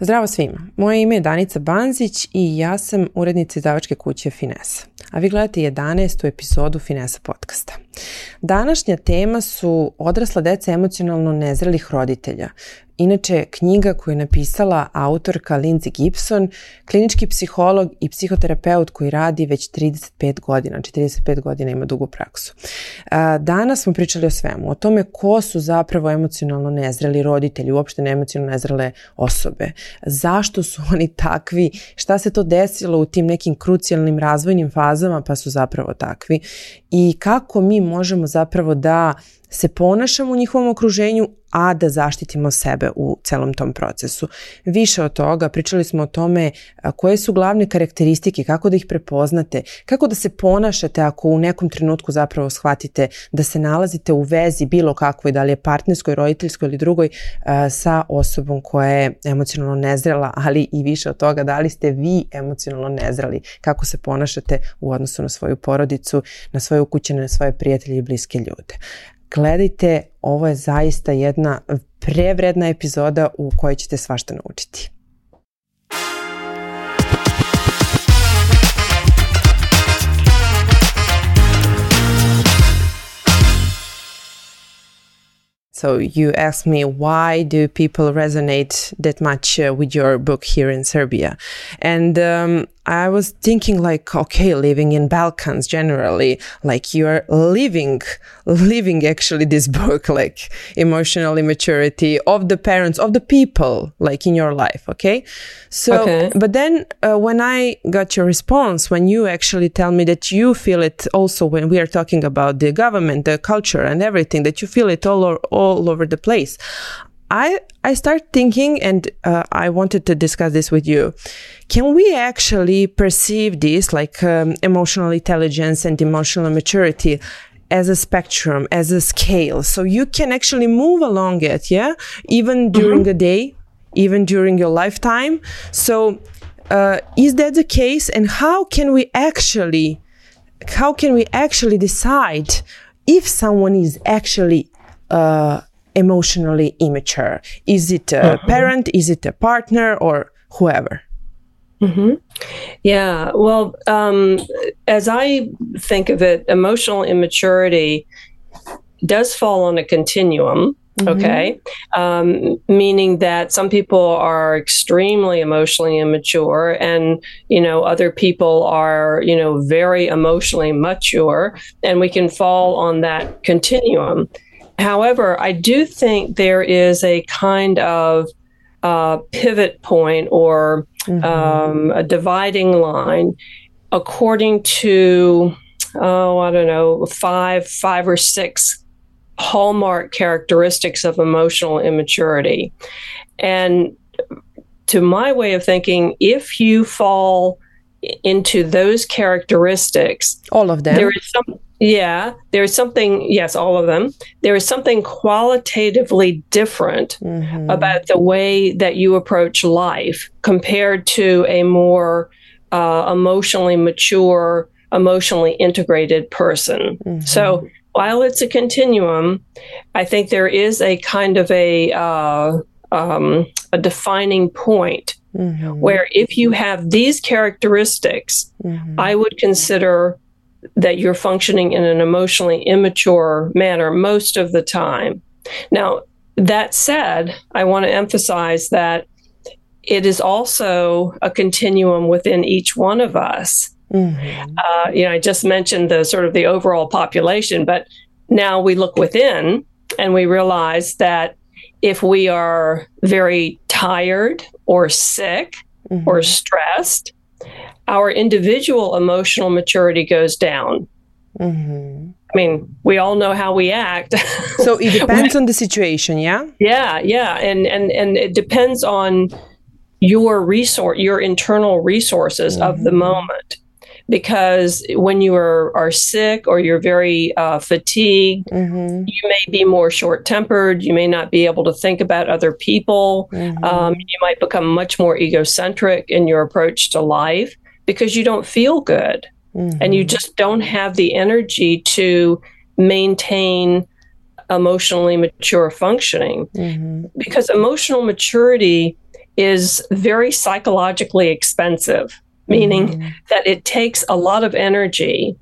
Zdravo svima, moje ime je Danica Banzić i ja sam urednica izdavačke kuće Finesa. A vi gledate 11. epizodu Finesa podcasta. Današnja tema su odrasla deca emocionalno nezrelih roditelja, Inače, knjiga koju je napisala autorka Lindsay Gibson, klinički psiholog i psihoterapeut koji radi već 35 godina, 45 godina ima dugu praksu. Danas smo pričali o svemu, o tome ko su zapravo emocionalno nezreli roditelji, uopšte ne emocionalno nezrele osobe, zašto su oni takvi, šta se to desilo u tim nekim krucijalnim razvojnim fazama pa su zapravo takvi? I kako mi možemo zapravo da se ponašamo u njihovom okruženju, a da zaštitimo sebe u celom tom procesu. Više od toga, pričali smo o tome koje su glavne karakteristike, kako da ih prepoznate, kako da se ponašate ako u nekom trenutku zapravo shvatite da se nalazite u vezi bilo kakvoj, da li je partnerskoj, roditeljskoj ili drugoj, sa osobom koja je emocionalno nezrela, ali i više od toga da li ste vi emocionalno nezreli, kako se ponašate u odnosu na svoju porodicu, na svoje ukućene, na svoje prijatelje i bliske ljude gledajte, ovo je zaista jedna prevredna epizoda u kojoj ćete svašta naučiti. So you asked me why do people resonate that much uh, with your book here in Serbia, and um, I was thinking like, okay, living in Balkans generally, like you're living, living actually this book, like emotional immaturity of the parents, of the people, like in your life. Okay. So, okay. but then uh, when I got your response, when you actually tell me that you feel it also when we are talking about the government, the culture and everything, that you feel it all, all over the place. I I start thinking, and uh, I wanted to discuss this with you. Can we actually perceive this, like um, emotional intelligence and emotional maturity, as a spectrum, as a scale? So you can actually move along it, yeah, even during mm-hmm. the day, even during your lifetime. So uh, is that the case? And how can we actually, how can we actually decide if someone is actually uh, emotionally immature? Is it a uh-huh. parent? Is it a partner or whoever? Mm-hmm. Yeah. Well, um, as I think of it, emotional immaturity does fall on a continuum. Mm-hmm. Okay. Um, meaning that some people are extremely emotionally immature and, you know, other people are, you know, very emotionally mature and we can fall on that continuum. However, I do think there is a kind of uh, pivot point or mm-hmm. um, a dividing line according to, oh, I don't know, five, five or six hallmark characteristics of emotional immaturity. And to my way of thinking, if you fall into those characteristics, all of them, there is some yeah, there's something, yes, all of them. There is something qualitatively different mm-hmm. about the way that you approach life compared to a more uh, emotionally mature, emotionally integrated person. Mm-hmm. So while it's a continuum, I think there is a kind of a, uh, um, a defining point mm-hmm. where if you have these characteristics, mm-hmm. I would consider that you're functioning in an emotionally immature manner most of the time. Now, that said, I want to emphasize that it is also a continuum within each one of us. Mm-hmm. Uh, you know, I just mentioned the sort of the overall population, but now we look within and we realize that if we are very tired or sick mm-hmm. or stressed, our individual emotional maturity goes down. Mm-hmm. I mean, we all know how we act. so it depends on the situation, yeah. Yeah, yeah, and and and it depends on your resource, your internal resources mm-hmm. of the mm-hmm. moment. Because when you are, are sick or you're very uh, fatigued, mm-hmm. you may be more short tempered. You may not be able to think about other people. Mm-hmm. Um, you might become much more egocentric in your approach to life because you don't feel good mm-hmm. and you mm-hmm. just don't have the energy to maintain emotionally mature functioning. Mm-hmm. Because emotional maturity is very psychologically expensive, meaning mm-hmm. that it takes a lot of energy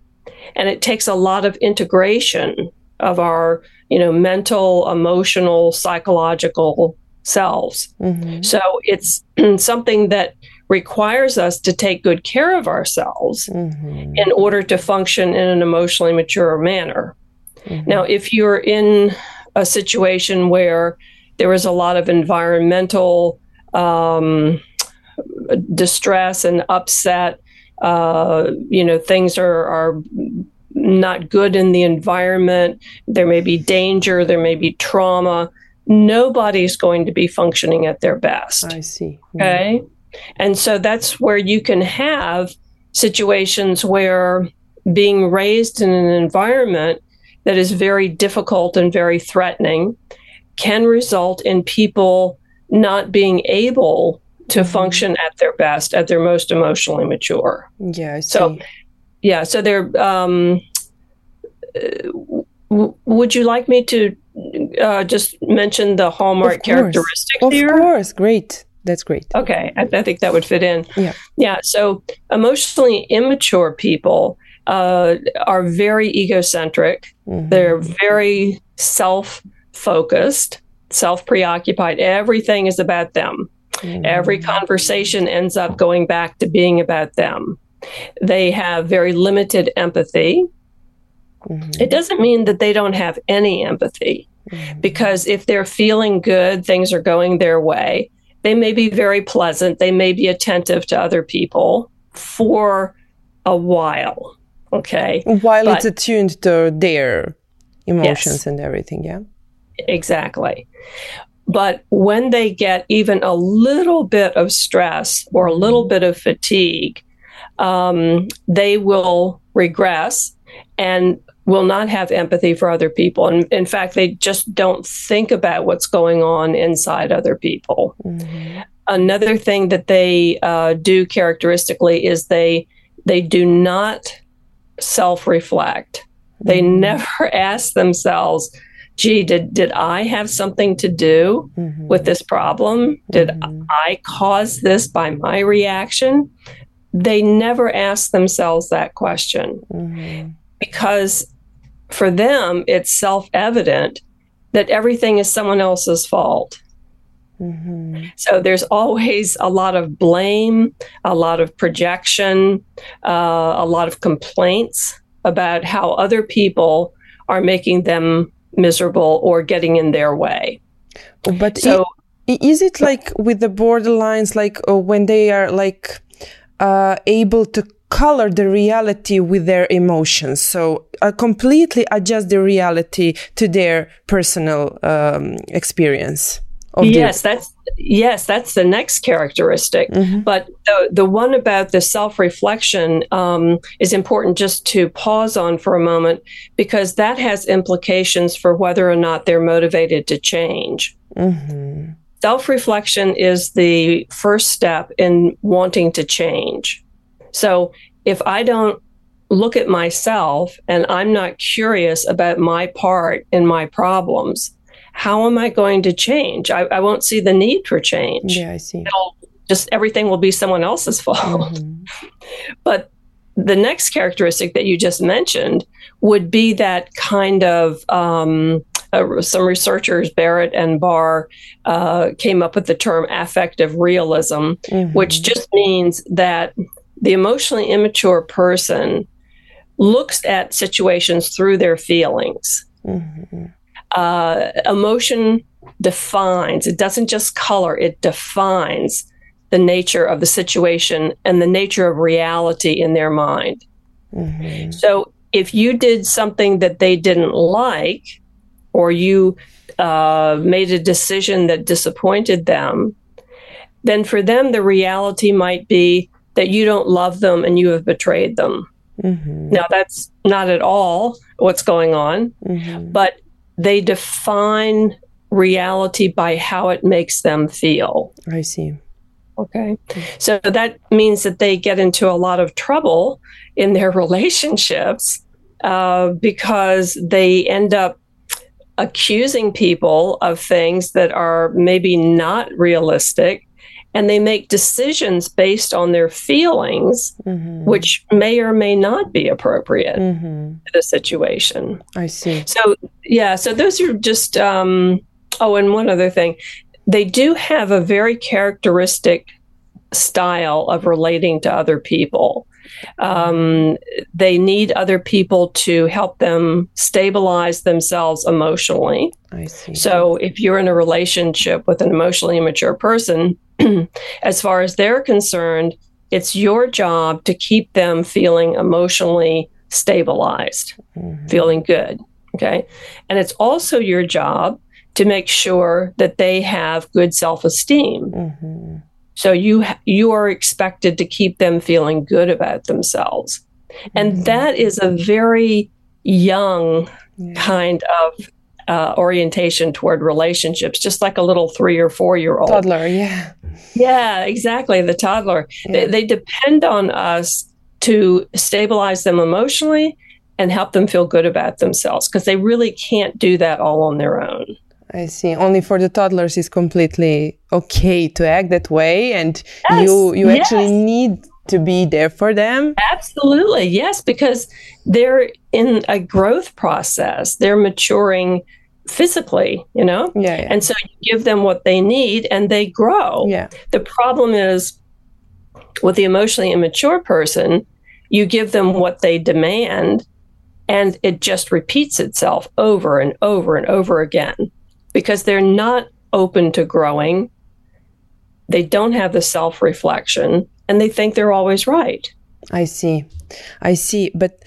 and it takes a lot of integration of our, you know, mental, emotional, psychological selves. Mm-hmm. So it's something that requires us to take good care of ourselves mm-hmm. in order to function in an emotionally mature manner. Mm-hmm. Now, if you're in a situation where there is a lot of environmental um, distress and upset, uh, you know, things are, are not good in the environment, there may be danger, there may be trauma. Nobody's going to be functioning at their best. I see. Okay. And so that's where you can have situations where being raised in an environment that is very difficult and very threatening can result in people not being able to mm-hmm. function at their best, at their most emotionally mature. Yeah. So, yeah. So they're. Um, w- would you like me to uh, just mention the hallmark characteristics of here? Of course, great. That's great. Okay, I, I, think that would fit in. Yeah, yeah. So emotionally immature people uh, are very egocentric. Mm-hmm. They're very self-focused, self-preoccupied. Everything is about them. Mm-hmm. Every conversation ends up going back to being about them. They have very limited empathy. Mm-hmm. It doesn't mean that they don't have any empathy, mm-hmm. because if they're feeling good, things are going their way they may be very pleasant, they may be attentive to other people for a while. Okay. While but, it's attuned to their emotions yes, and everything. Yeah. Exactly. But when they get even a little bit of stress or a little bit of fatigue, um, they will regress and will not have empathy for other people. And in fact, they just don't think about what's going on inside other people. Mm-hmm. Another thing that they uh, do characteristically is they they do not self reflect. They mm-hmm. never ask themselves, gee, did, did I have something to do mm-hmm. with this problem? Did mm-hmm. I cause this by my reaction? They never ask themselves that question mm-hmm. because for them, it's self evident that everything is someone else's fault. Mm-hmm. So there's always a lot of blame, a lot of projection, uh, a lot of complaints about how other people are making them miserable or getting in their way. But so, is it like with the borderlines, like uh, when they are like uh, able to color the reality with their emotions. So uh, completely adjust the reality to their personal um, experience. yes, that's yes, that's the next characteristic. Mm-hmm. But the the one about the self reflection um, is important just to pause on for a moment because that has implications for whether or not they're motivated to change. Mm-hmm. Self reflection is the first step in wanting to change. So if I don't look at myself and I'm not curious about my part in my problems, how am I going to change? I, I won't see the need for change. Yeah, I see. It'll just everything will be someone else's fault. Mm-hmm. but the next characteristic that you just mentioned would be that kind of um, uh, some researchers, Barrett and Bar, uh, came up with the term affective realism, mm-hmm. which just means that the emotionally immature person looks at situations through their feelings. Mm-hmm. Uh, emotion defines, it doesn't just color, it defines the nature of the situation and the nature of reality in their mind. Mm-hmm. So if you did something that they didn't like, or you uh, made a decision that disappointed them, then for them, the reality might be that you don't love them and you have betrayed them. Mm-hmm. Now, that's not at all what's going on, mm-hmm. but they define reality by how it makes them feel. I see. Okay. So that means that they get into a lot of trouble in their relationships uh, because they end up accusing people of things that are maybe not realistic and they make decisions based on their feelings, mm-hmm. which may or may not be appropriate mm-hmm. to the situation. I see. So, yeah, so those are just, um, oh, and one other thing they do have a very characteristic style of relating to other people. Um, they need other people to help them stabilize themselves emotionally. I see. So if you're in a relationship with an emotionally immature person, as far as they're concerned, it's your job to keep them feeling emotionally stabilized, mm-hmm. feeling good. Okay. And it's also your job to make sure that they have good self esteem. Mm-hmm. So you you are expected to keep them feeling good about themselves. And mm-hmm. that is a very young yeah. kind of uh, orientation toward relationships, just like a little three or four year old toddler. Yeah. Yeah, exactly. The toddler. Yeah. They, they depend on us to stabilize them emotionally and help them feel good about themselves because they really can't do that all on their own. I see. Only for the toddlers is completely okay to act that way, and yes, you you yes. actually need to be there for them. Absolutely, yes, because they're in a growth process. They're maturing physically, you know. Yeah, yeah. And so you give them what they need, and they grow. Yeah. The problem is with the emotionally immature person, you give them what they demand, and it just repeats itself over and over and over again because they're not open to growing. They don't have the self reflection and they think they're always right. I see. I see. But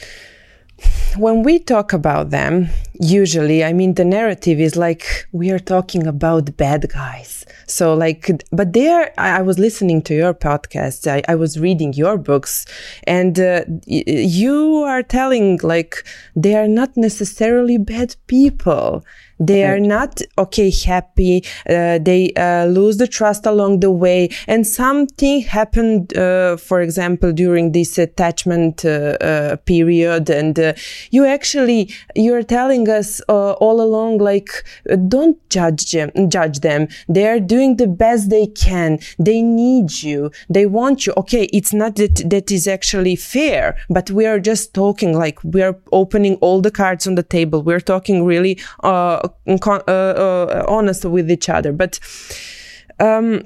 when we talk about them, usually, I mean, the narrative is like we are talking about bad guys. So, like, but there, I, I was listening to your podcast, I, I was reading your books, and uh, you are telling, like, they are not necessarily bad people they are not okay happy uh, they uh, lose the trust along the way. And something happened uh, for example during this attachment uh, uh, period. And uh, you actually you're telling us all along like don't judge them judge them. They are doing the best they can. They need you. They want you. Okay it's not that that is actually fair but we are just talking like we are opening all the cards on the table. We're talking really honest with each other. But um,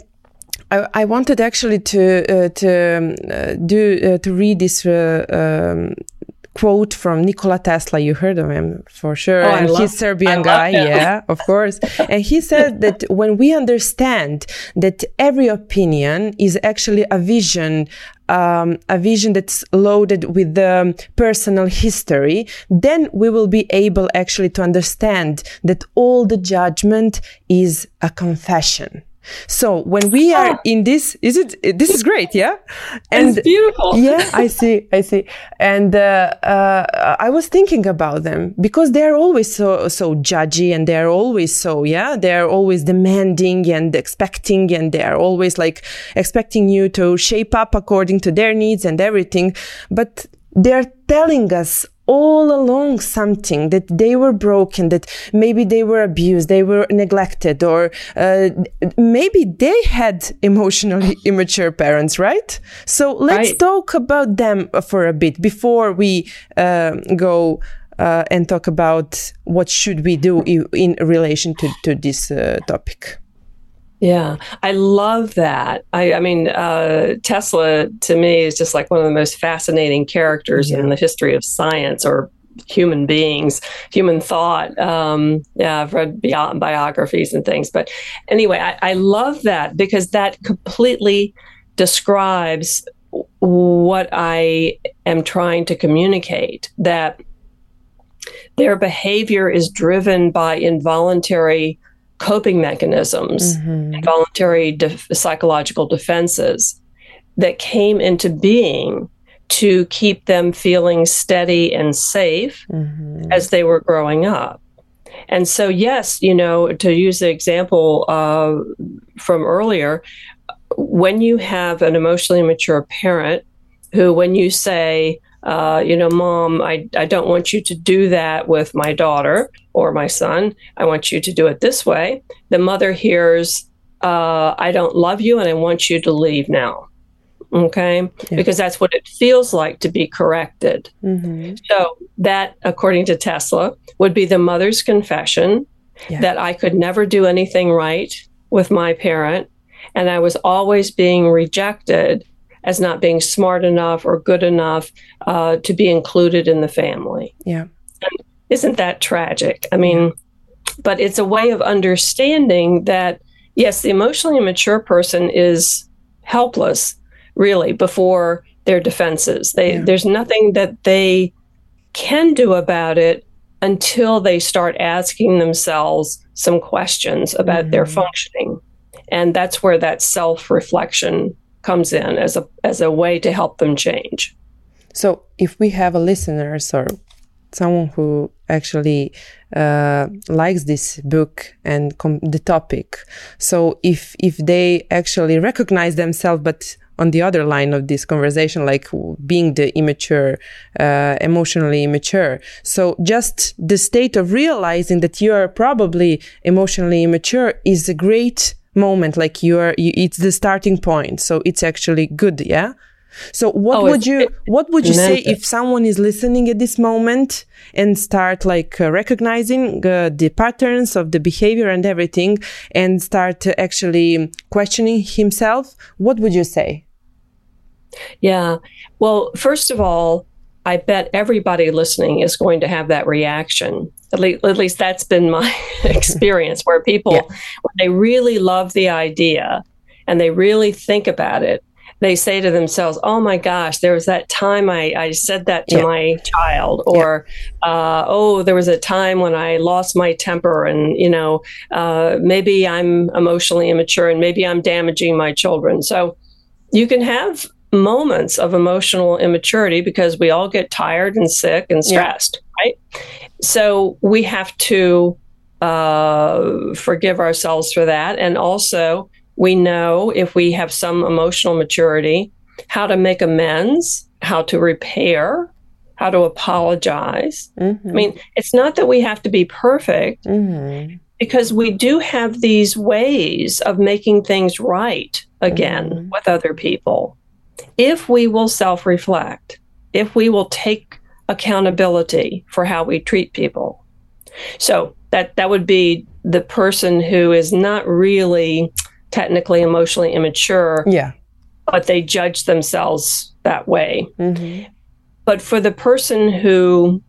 I, I, wanted actually to uh, to um, uh, do uh, to read this uh, um, quote from Nikola Tesla. You heard of him for sure. Oh, and love, he's Serbian guy, yeah, of course. and he said that when we understand that every opinion is actually a vision um, a vision that's loaded with the personal history, then we will be able actually to understand that all the judgment is a confession. So when we are ah. in this, is it? This is great, yeah. And it's beautiful. yeah, I see, I see. And uh, uh, I was thinking about them because they are always so so judgy, and they are always so yeah, they are always demanding and expecting, and they are always like expecting you to shape up according to their needs and everything. But they're telling us all along something that they were broken, that maybe they were abused, they were neglected, or uh, maybe they had emotionally immature parents, right? So let's talk about them for a bit before we uh, go. Uh, and talk about what should we do in relation to, to this uh, topic. Yeah, I love that. I, I mean, uh, Tesla to me is just like one of the most fascinating characters yeah. in the history of science or human beings, human thought. Um, yeah, I've read bi- biographies and things. But anyway, I, I love that because that completely describes what I am trying to communicate that their behavior is driven by involuntary coping mechanisms, mm-hmm. def- psychological defenses that came into being to keep them feeling steady and safe mm-hmm. as they were growing up. And so, yes, you know, to use the example uh, from earlier, when you have an emotionally mature parent who, when you say, uh, you know, mom, I, I don't want you to do that with my daughter or my son. I want you to do it this way. The mother hears, uh, I don't love you and I want you to leave now. Okay. Yeah. Because that's what it feels like to be corrected. Mm-hmm. So, that, according to Tesla, would be the mother's confession yeah. that I could never do anything right with my parent. And I was always being rejected as not being smart enough or good enough uh, to be included in the family. Yeah. And isn't that tragic? I mean, but it's a way of understanding that, yes, the emotionally immature person is helpless, really, before their defenses. They, yeah. There's nothing that they can do about it until they start asking themselves some questions about mm-hmm. their functioning. And that's where that self reflection comes in as a as a way to help them change. So if we have a listeners or someone who actually uh, likes this book and the topic, so if if they actually recognize themselves, but on the other line of this conversation, like being the immature, uh, emotionally immature. So just the state of realizing that you are probably emotionally immature is a great moment like you're you, it's the starting point so it's actually good yeah? So what oh, would you what would you say if someone is listening at this moment and start like uh, recognizing uh, the patterns of the behavior and everything and start uh, actually questioning himself what would you say? Yeah. Well first of all i bet everybody listening is going to have that reaction at least, at least that's been my experience where people, yeah. when they really love the idea and they really think about it, they say to themselves, "Oh my gosh, there was that time I, I said that to yeah. my child," or yeah. uh, "Oh, there was a time when I lost my temper, and you know, uh, maybe I'm emotionally immature, and maybe I'm damaging my children." So you can have moments of emotional immaturity because we all get tired and sick and stressed, yeah. right? So we have to uh, forgive ourselves for that. And also, we know if we have some emotional maturity, how to make amends, how to repair, how to apologize. Mm-hmm. I mean, it's not that we have to be perfect. Mm-hmm. Because we do have these ways of making things right again mm-hmm. with other people if we will self reflect, if we will take accountability for how we treat people. So that that would be the person who is not really technically emotionally immature. Yeah. But they judge themselves that way. Mm-hmm. But for the person who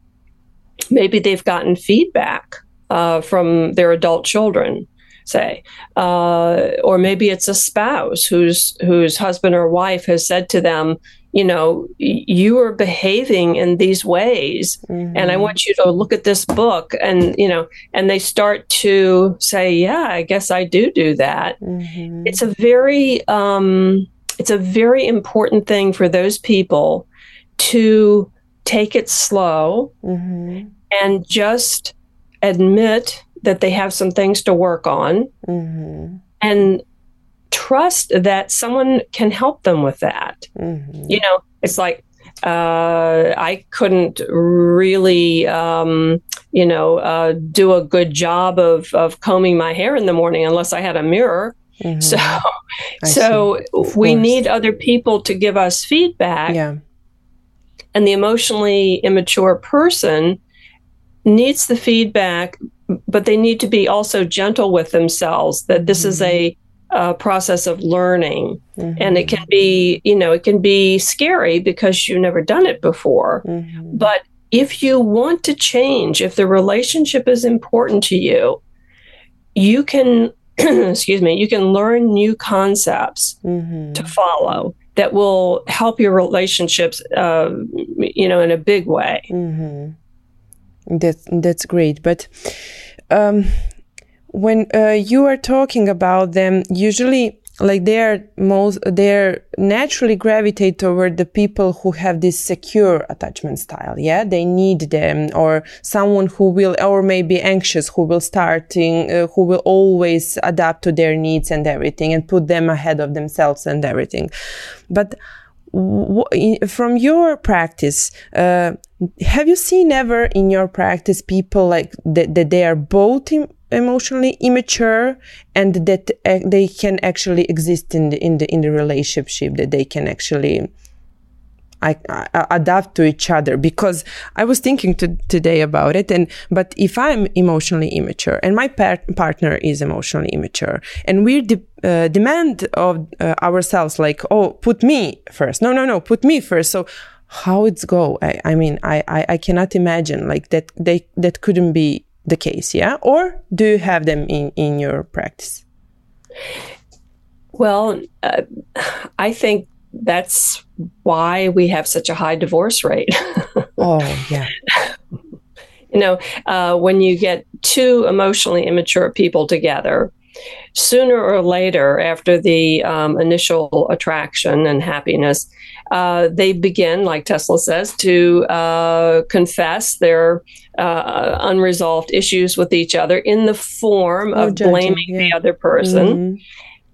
maybe they've gotten feedback uh, from their adult children say, uh, or maybe it's a spouse whose whose husband or wife has said to them, you know, you are behaving in these ways, mm-hmm. and I mm-hmm. want you to look at this book, and you know, and they start to say, yeah, I guess I do do that. Mm-hmm. It's a very um, it's a very important thing for those people to take it slow mm-hmm. and just admit that they have some things to work on mm-hmm. and trust that someone can help them with that. Mm-hmm. You know, it's like uh, I couldn't really, um, you know, uh, do a good job of, of combing my hair in the morning unless I had a mirror. Mm-hmm. So, so we need other people to give us feedback. Yeah. And the emotionally immature person needs the feedback but they need to be also gentle with themselves that this mm-hmm. is a, a, process of learning mm-hmm. and it can be you know it can be scary because you've never done it before mm-hmm. but if you want to change if the relationship is important to you you can excuse me you can learn new concepts mm-hmm. to follow that will help your relationships uh, you know in a big way mm-hmm. That's that's great. But um, when uh, you are talking about them, usually like they're most they're naturally gravitate toward the people who have this secure attachment style yeah? They need them or someone who will or maybe anxious who will starting uh, who will always adapt to their needs and everything and put them ahead of themselves and everything. But from your practice, uh, have you seen ever in your practice people like that, that they are both emotionally immature and that uh, they can actually exist in the in the in the relationship that they can actually I, I, adapt to each other because I was thinking to, today about it and but if I'm emotionally immature and my par- partner is emotionally immature and we de- uh, demand of uh, ourselves like oh put me first. No no no put me first. So how it's go? I, I mean I, I, I cannot imagine like that they that couldn't be the case yeah? Or do you have them in in your practice? Well uh, I think that's why we have such a high divorce rate. oh, yeah. you know, uh, when you get two emotionally immature people together, sooner or later, after the um, initial attraction and happiness, uh, they begin, like Tesla says, to uh, confess their uh, unresolved issues with each other in the form oh, of judging, blaming yeah. the other person. Mm-hmm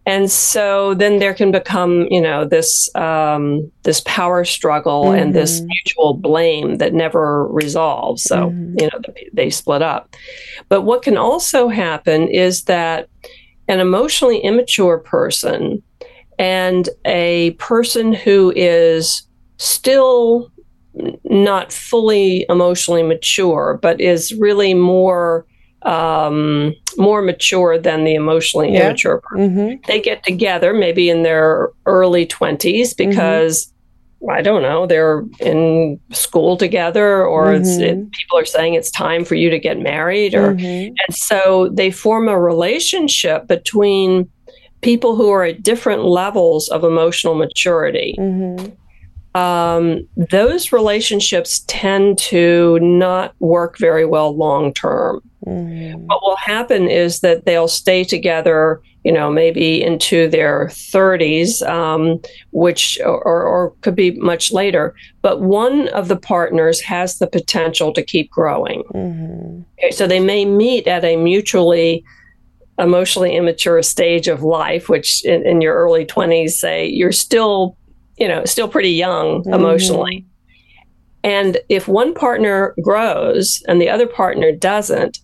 and so then there can become you know this um, this power struggle mm-hmm. and this mm-hmm. mutual blame that never resolves so mm-hmm. you know they split up but what can also happen is that an emotionally immature person and a person who is still not fully emotionally mature but is really more um, more mature than the emotionally yeah. immature Mm-hmm. They get together maybe in their early 20s mm-hmm. because. Mm-hmm. I don't know, they're in school together, or mm-hmm. it, people are saying it's time for you to get married, or mm-hmm. and so they form a relationship between people who are at different levels of emotional maturity. Mm-hmm um, those relationships tend to not work very well long term. Mm. What will happen is that they'll stay together, you know, maybe into their 30s, um, which or, or could be much later. But one of the partners has the potential to keep growing. Mm-hmm. Okay, so they may meet at a mutually emotionally immature stage of life, which in, in your early 20s, say you're still you know, still pretty young mm-hmm. emotionally. And if one partner grows and the other partner doesn't,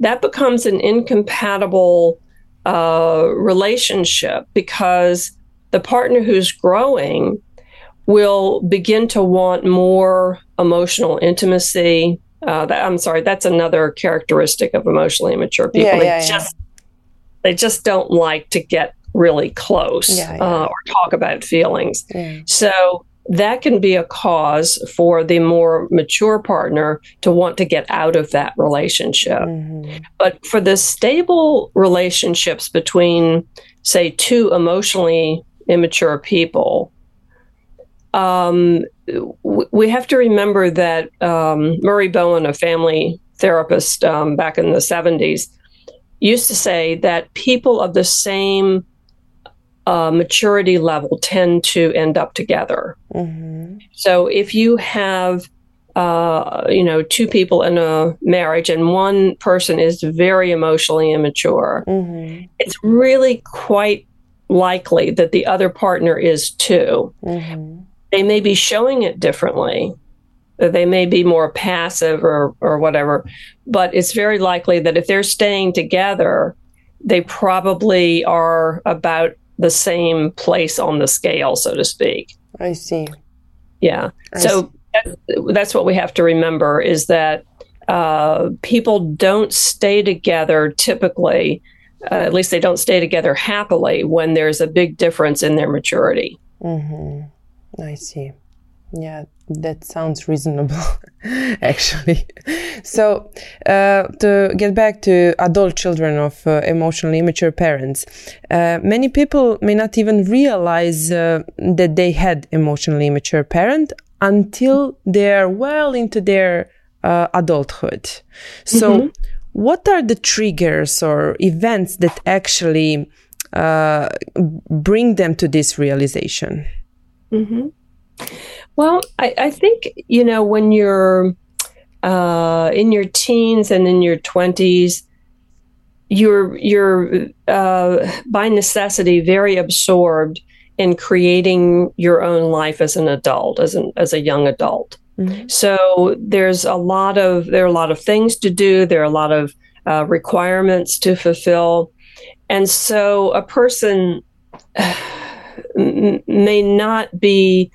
that becomes an incompatible uh, relationship because the partner who's growing will begin to want more emotional intimacy. Uh, that, I'm sorry, that's another characteristic of emotionally immature people. Yeah, yeah, they yeah. just they just don't like to get really close. Uh, or talk about feelings. So that can be a cause for the more mature partner to want to get out of that relationship. Mm-hmm. But for the stable relationships between, say, two emotionally immature people, um, w- we have to remember that um, Murray Bowen, a family therapist um, back in the 70s, used to say that people of the same uh, maturity level tend to end up together. Mm-hmm. So if you have, uh, you know, two people in a marriage and one person is very emotionally immature, mm-hmm. it's really quite likely that the other partner is too. Mm-hmm. They may be showing it differently. They may be more passive or, or whatever, but it's very likely that if they're staying together, they probably are about the same place on the scale, so to speak. I see. Yeah. I so see. that's what we have to remember is that uh, people don't stay together typically, uh, at least they don't stay together happily when there's a big difference in their maturity. Mm-hmm. I see. Yeah, that sounds reasonable, actually. So, uh, to get back to adult children of uh, emotionally immature parents, uh, many people may not even realize uh, that they had emotionally immature parent until they're well into their uh, adulthood. So, mm-hmm. what are the triggers or events that actually uh, bring them to this realization? Mm-hmm. Well, I, I think, you know, when you're uh, in your teens and in your 20s, you're you're uh, by necessity very absorbed in creating your own life as an adult, as an as a young adult. Mm-hmm. So there's a lot of there are a lot of things to do. There are a lot of uh, requirements to fulfill. And so a person may not be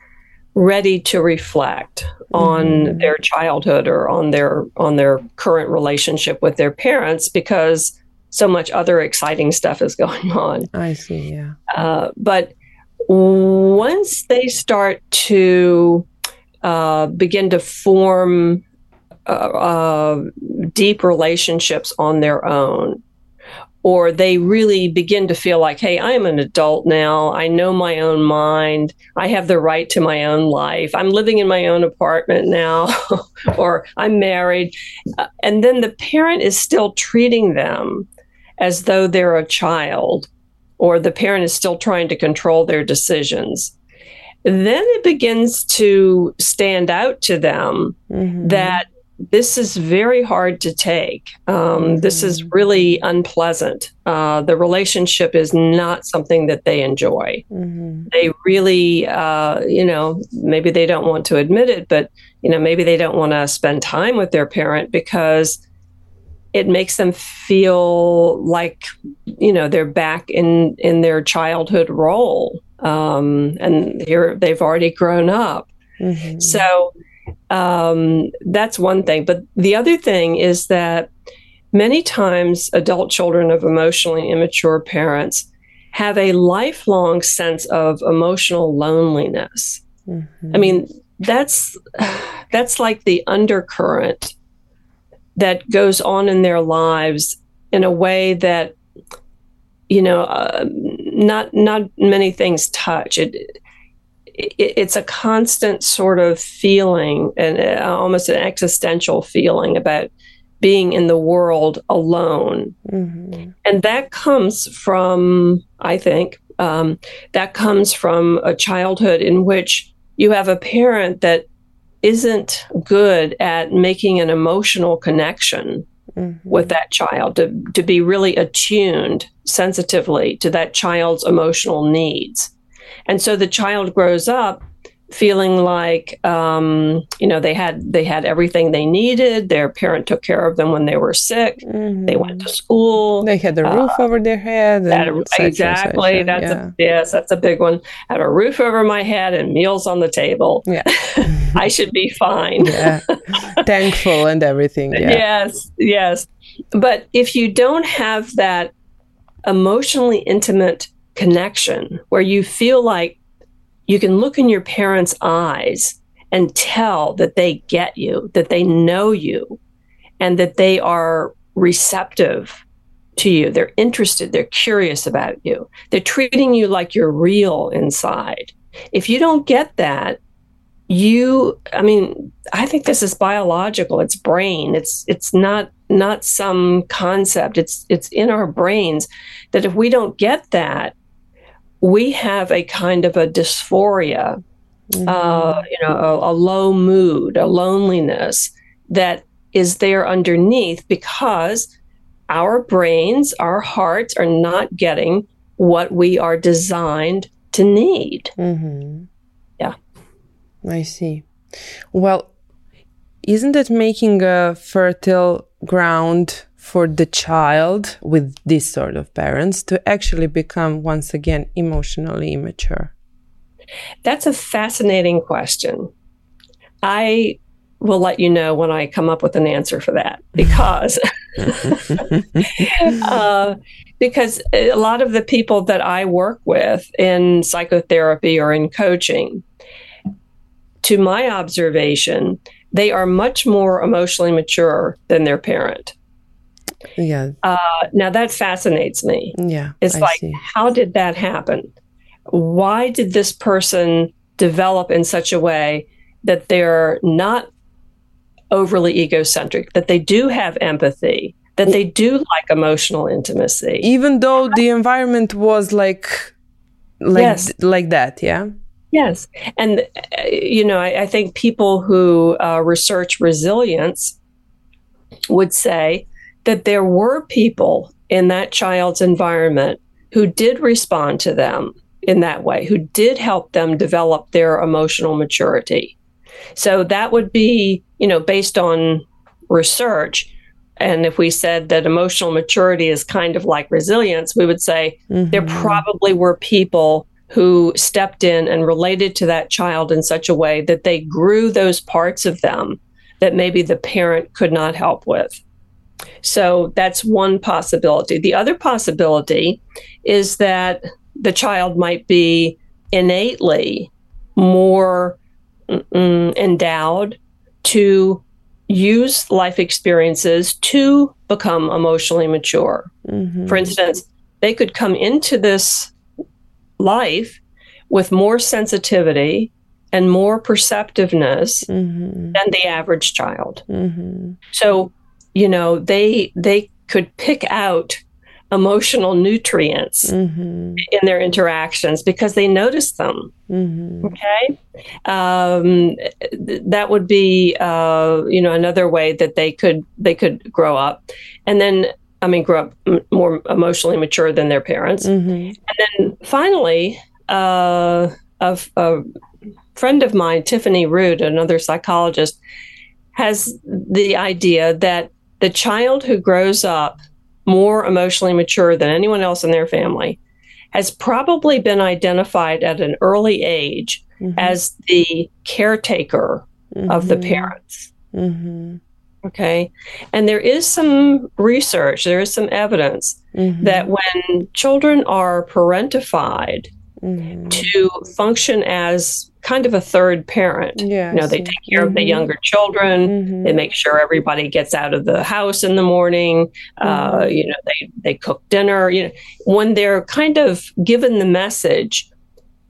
ready to reflect on mm-hmm. their childhood or on their on their current relationship with their parents because so much other exciting stuff is going on. I see, yeah. Uh, but once they start to uh, begin to form uh, uh, deep relationships on their own, or they really begin to feel like, hey, I'm an adult now. I know my own mind. I have the right to my own life. I'm living in my own apartment now, or I'm married. Uh, and then the parent is still treating them as though they're a child, or the parent is still trying to control their decisions. Then it begins to stand out to them mm-hmm. that this is very hard to take. Um, mm-hmm. This is mm-hmm. really unpleasant. Uh, the relationship is not something that they enjoy. Mm-hmm. They really, uh, you know, maybe they don't want to admit it, but, you know, maybe they don't want to spend time with their parent because it makes them feel like, you know, they're back in, in their childhood role. Um, and here they've already grown up. Mm-hmm. So, um, that's one thing. But the other thing is that many times adult children of emotionally immature parents have a lifelong sense of emotional loneliness. Mm-hmm. I mean, that's that's like the undercurrent that goes on in their lives in a way that you know uh, not not many things touch it it's a constant sort of feeling and uh, almost an existential feeling about being in the world alone. Mm-hmm. And that comes from, I think, um, that comes from a childhood in which you have a parent that isn't good at making an emotional connection mm-hmm. with that child, to, to be really attuned sensitively to that child's emotional needs. And so the child grows up feeling like um, you know they had they had everything they needed. Their parent took care of them when they were sick. Mm-hmm. they went to school. They had a roof uh, over their head a, exactly. that's yeah. a yes that's a big one. Had a roof over my head and meals on the table. Yeah. I should be fine. Yeah. Thankful and everything yeah. yes yes. But if you don't have that emotionally intimate connection where you feel like you can look in your parents' eyes and tell that they get you, that they know you, and that they are receptive to you. They're interested, they're curious about you. They're treating you like you're real inside. If you don't get that, you I mean, I think this is biological. It's brain. It's it's not not some concept. It's it's in our brains that if we don't get that, we have a kind of a dysphoria, mm-hmm. uh, you know, a, a low mood, a loneliness that is there underneath because our brains, our hearts are not getting what we are designed to need. Mm-hmm. Yeah. I see. Well, isn't it making a fertile ground for the child with this sort of parents to actually become once again emotionally immature? That's a fascinating question. I will let you know when I come up with an answer for that because uh, because a lot of the people that I work with in psychotherapy or in coaching, to my observation, they are much more emotionally mature than their parent. Yeah. Uh, now that fascinates me. Yeah. It's I like, see. how did that happen? Why did this person develop in such a way that they're not overly egocentric, that they do have empathy, that they do like emotional intimacy? Even though the environment was like, like, yes. like that, yeah? Yes. And, uh, you know, I, I, think people who uh, research resilience would say that there were people in that child's environment who did respond to them in that way, who did help them develop their emotional maturity. So that would be, you know, based on research, and if we said that emotional maturity is kind of like resilience, we would say mm-hmm. there probably were people who stepped in and related to that child in such a way that they grew those parts of them that maybe the parent could not help with. So that's one possibility. The other possibility is that the child might be innately more endowed to use life experiences to become emotionally mature. Mm-hmm. For instance, they could come into this life with more sensitivity and more perceptiveness mm-hmm. than the average child. Mm-hmm. So, you know, they they could pick out emotional nutrients mm-hmm. in their interactions because they notice them. Mm-hmm. Okay, um, th- that would be uh, you know another way that they could they could grow up, and then I mean grow up m- more emotionally mature than their parents, mm-hmm. and then finally. Uh, a, a friend of mine, Tiffany Root, another psychologist, has the idea that the child who grows up more emotionally mature than anyone else in their family has probably been identified at an early age mm-hmm. as the caretaker mm-hmm. of the mm-hmm. parents. Mm-hmm. Okay. And there is some research, there is some evidence mm-hmm. that when children are parentified mm-hmm. to function as kind of a third parent. Yes. You know, they take care mm-hmm. of the mm-hmm. younger children. Mm-hmm. They make sure everybody gets out of the house in the morning. Uh, mm-hmm. you know, they they cook dinner. You know, when they're kind of given the message,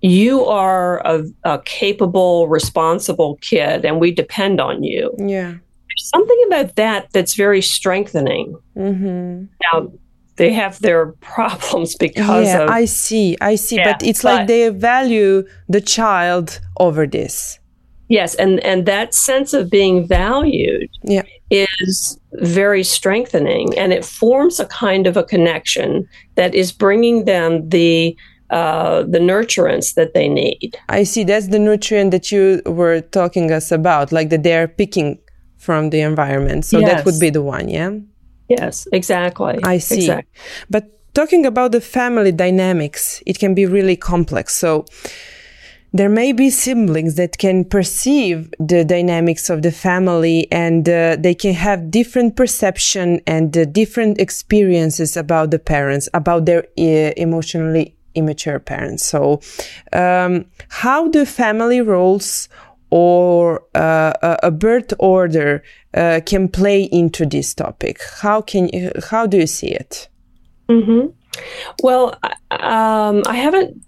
you are a, a capable, responsible kid, and we depend on you. Yeah. There's something about that that's very strengthening. Mm-hmm. Now, they have their problems because yeah, of, I see, I see. Yeah, but it's but, like they value the child over this. Yes, and and that sense of being valued yeah. is very strengthening, and it forms a kind of a connection that is bringing them the uh, the nurturance that they need. I see. That's the nutrient that you were talking us about, like that they're picking from the environment. So yes. that would be the one, yeah. Yes, exactly. I see. Exactly. But talking about the family dynamics, it can be really complex. So there may be siblings that can perceive the dynamics of the family and uh, they can have different perception and uh, different experiences about the parents, about their uh, emotionally immature parents. So, um, how do family roles or uh, a birth order uh, can play into this topic? How can you, how do you see it? Mm-hmm. Well, um, I haven't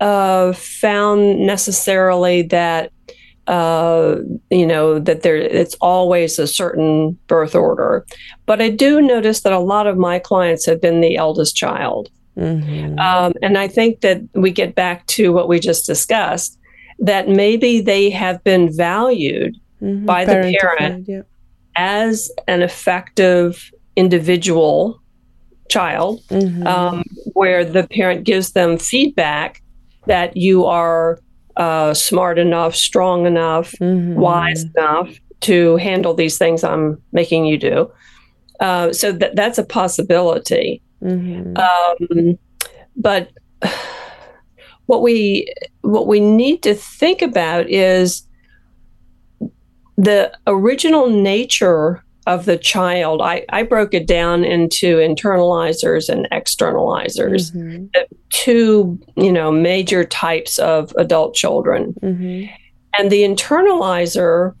uh, found necessarily that uh, you know that there it's always a certain birth order, but I do notice that a lot of my clients have been the eldest child. Mm-hmm. Um, and I think that we get back to what we just discussed that maybe they have been valued mm-hmm. by the parent yeah. as an effective individual child, mm-hmm. um, where the parent gives them feedback that you are uh, smart enough, strong enough, mm-hmm. wise enough to handle these things I'm making you do. Uh, so that that's a possibility. Mm-hmm. Um, but what we what we need to think about is the original nature of the child. I, I broke it down into internalizers and externalizers, mm-hmm. two you know major types of adult children, mm-hmm. and the internalizer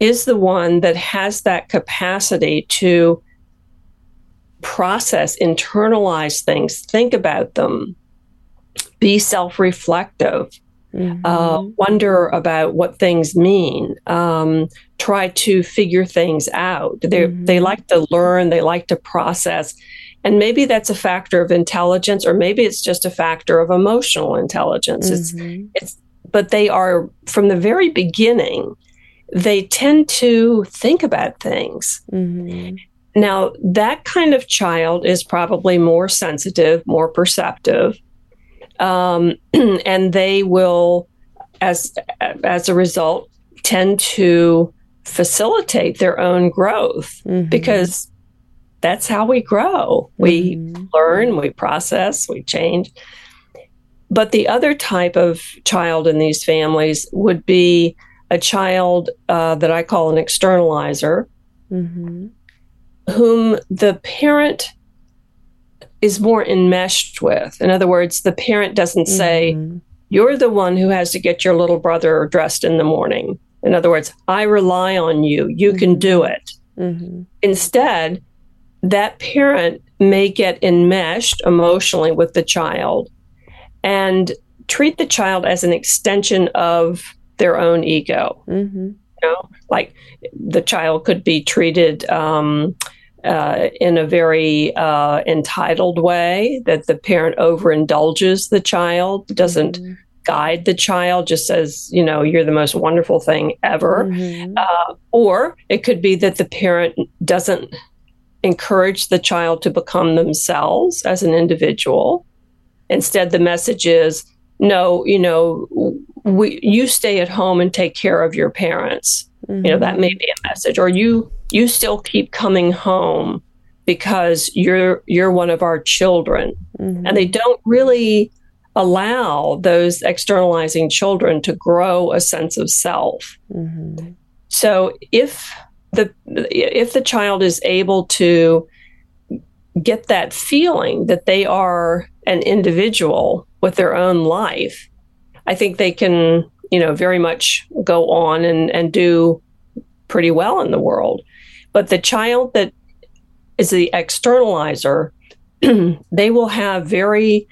is the one that has that capacity to process, internalize things, think about them, be self reflective, mm-hmm. uh, wonder about what things mean, um, try to figure things out. They, mm-hmm. they like to learn, they like to process. And maybe that's a factor of intelligence, or maybe it's just a factor of emotional intelligence. Mm-hmm. It's, it's, but they are from the very beginning, they tend to think about things. Mm-hmm. Now, that kind of child is probably more sensitive, more perceptive um, and they will, as as a result, tend to facilitate their own growth mm-hmm. because that's how we grow. We mm-hmm. learn, we process, we change. But the other type of child in these families would be a child uh, that I call an externalizer, mm-hmm. whom the parent is more enmeshed with. In other words, the parent doesn't say, mm-hmm. You're the one who has to get your little brother dressed in the morning. In other words, I rely on you. You mm-hmm. can do it. Mm-hmm. Instead, that parent may get enmeshed emotionally with the child and treat the child as an extension of their own ego. Mm-hmm. You know, like the child could be treated um, uh, in a very uh, entitled way, that the parent overindulges the child, doesn't mm-hmm. guide the child, just says, you know, you're the most wonderful thing ever. Mm-hmm. Uh, or it could be that the parent doesn't encourage the child to become themselves as an individual. Instead, the message is, no, you know, we, you stay at home and take care of your parents. Mm-hmm. You know, that may be a message. Or you you still keep coming home because you're you're one of our children mm-hmm. and they don't really allow those externalizing children to grow a sense of self mm-hmm. so if the if the child is able to get that feeling that they are an individual with their own life i think they can you know very much go on and and do pretty well in the world but the child that is the externalizer, they will have very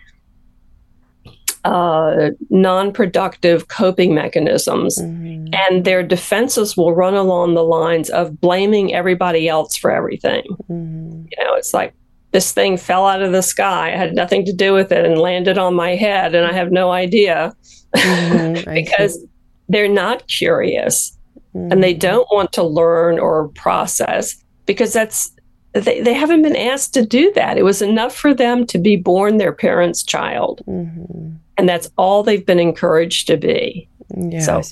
uh, non productive coping mechanisms. Mm-hmm. And their defenses will run along the lines of blaming everybody else for everything. Mm-hmm. You know, it's like, this thing fell out of the sky. I had nothing to do with it and landed on my head, and I have no idea mm-hmm, because they're not curious mm-hmm. and they mm. don't want to learn or process because that's they, they haven't been asked to do that. It was enough for them to be born their parents' child. Mm-hmm. And that's all they've been encouraged to be. Yes. So,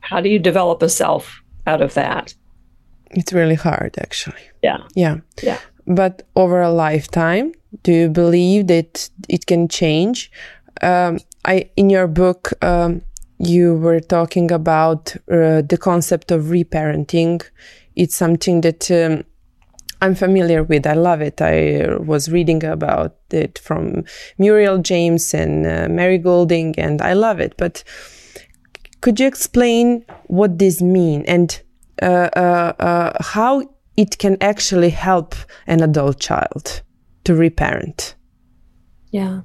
how do you develop a self out of that? It's really hard, actually. Yeah. Yeah. Yeah. But over a lifetime, do you believe that it can change? Um, I in your book, um, you were talking about uh, the concept of reparenting. It's something that um, I'm familiar with. I love it. I was reading about it from Muriel James and uh, Mary Goulding, and I love it. But could you explain what this mean and uh, uh, uh how it can actually help an adult child to reparent? Yeah.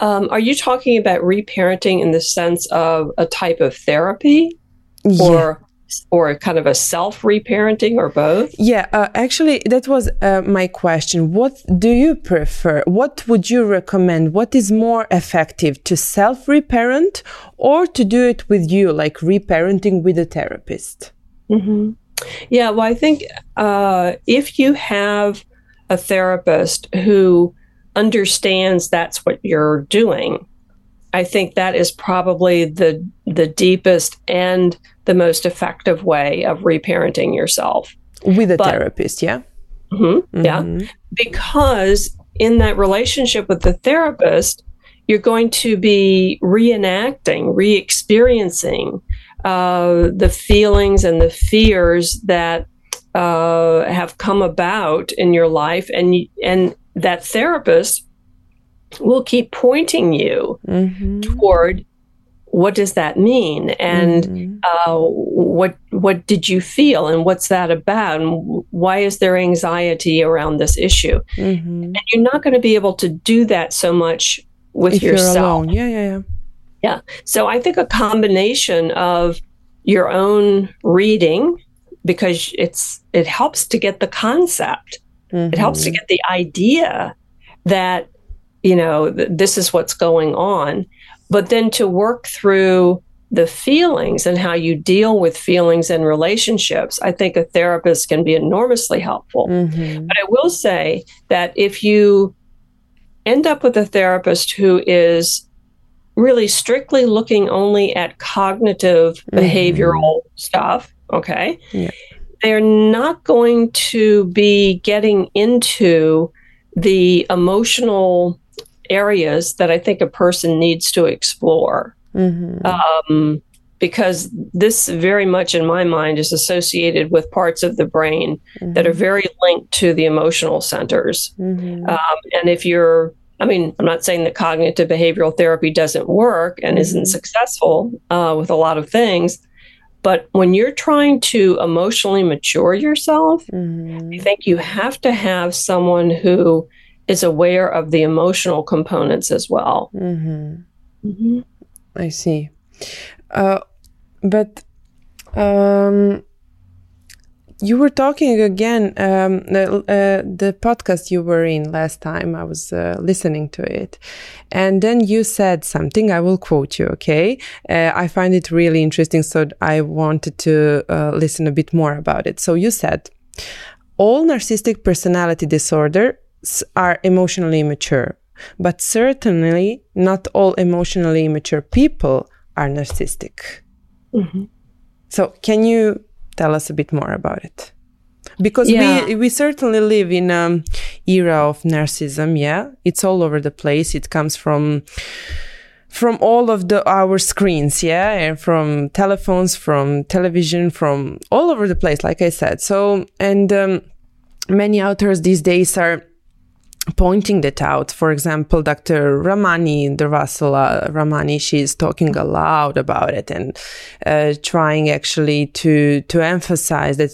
Um, are you talking about reparenting in the sense of a type of therapy, yeah. or or kind of a self reparenting, or both? Yeah, uh, actually, that was uh, my question. What do you prefer? What would you recommend? What is more effective, to self reparent or to do it with you, like reparenting with a therapist? Mm-hmm. Yeah, well, I think uh, if you have a therapist who understands that's what you're doing, I think that is probably the the deepest and the most effective way of reparenting yourself with a but, therapist. Yeah, mm-hmm, mm-hmm. yeah, because in that relationship with the therapist, you're going to be reenacting, re-experiencing uh, the feelings and the fears that uh, have come about in your life, and and that therapist will keep pointing you mm-hmm. toward what does that mean? And mm-hmm. uh, what what did you feel and what's that about? And why is there anxiety around this issue? Mm-hmm. and you're not going to be able to do that so much with if yourself. yeah yeah yeah. Yeah. So i think a combination of your own reading because it's it helps to get the concept Mm-hmm. It helps to mm-hmm. get the idea that, you know, th- this is what's going on. But then to work through the feelings and how you deal with feelings and relationships, I think a therapist can be enormously helpful. Mm-hmm. But I will say that if you end up with a therapist who is really strictly looking only at cognitive mm-hmm. behavioral stuff, okay? Yeah they're not going to be getting into the emotional areas that I think a person needs to explore. Mm-hmm. Um, because this very much in my mind is associated with parts of the brain mm-hmm. that are very linked to the emotional centers. Mm-hmm. Um, and if you're, I mean, I'm not saying that cognitive behavioral therapy doesn't work and mm-hmm. isn't successful uh, with a lot of things, but when you're trying to emotionally mature yourself, mm-hmm. I think you have to have someone who is aware of the emotional components as well. Mm-hmm. Mm-hmm. I see. Uh, but um, you were talking again um, the, uh, the podcast you were in last time. I was uh, listening to it. And then you said something i will quote you okay? Uh, i find it really interesting so i wanted to uh, listen a bit more about it. So you said all narcissistic personality disorders are emotionally immature but certainly not all emotionally immature people are narcissistic. Mm-hmm. so can you tell us a bit more about it. Because yeah. we we certainly live in an era of narcissism yeah? It's all over the place. It comes from from all of the our screens yeah? And from telephones from television from all over the place like i said. So and um, many authors these days are pointing that out. For example, Dr. Ramani, Durvasula Ramani, she's talking aloud about it and uh, trying actually to to emphasize that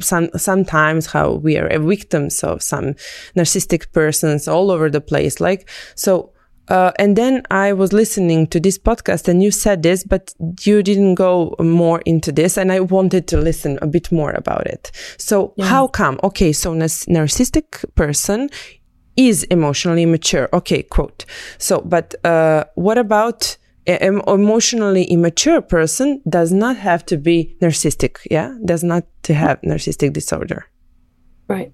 some, sometimes how we are victims of some narcissistic persons all over the place. Like so. Uh, and then I was listening to this podcast and you said this, but you didn't go more into this. And I wanted to listen a bit more about it. So yeah. how come? Okay. So narcissistic person is emotionally mature. Okay, quote. So, but uh, what about an emotionally immature person does not have to be narcissistic, yeah? Does not to have narcissistic disorder. Right.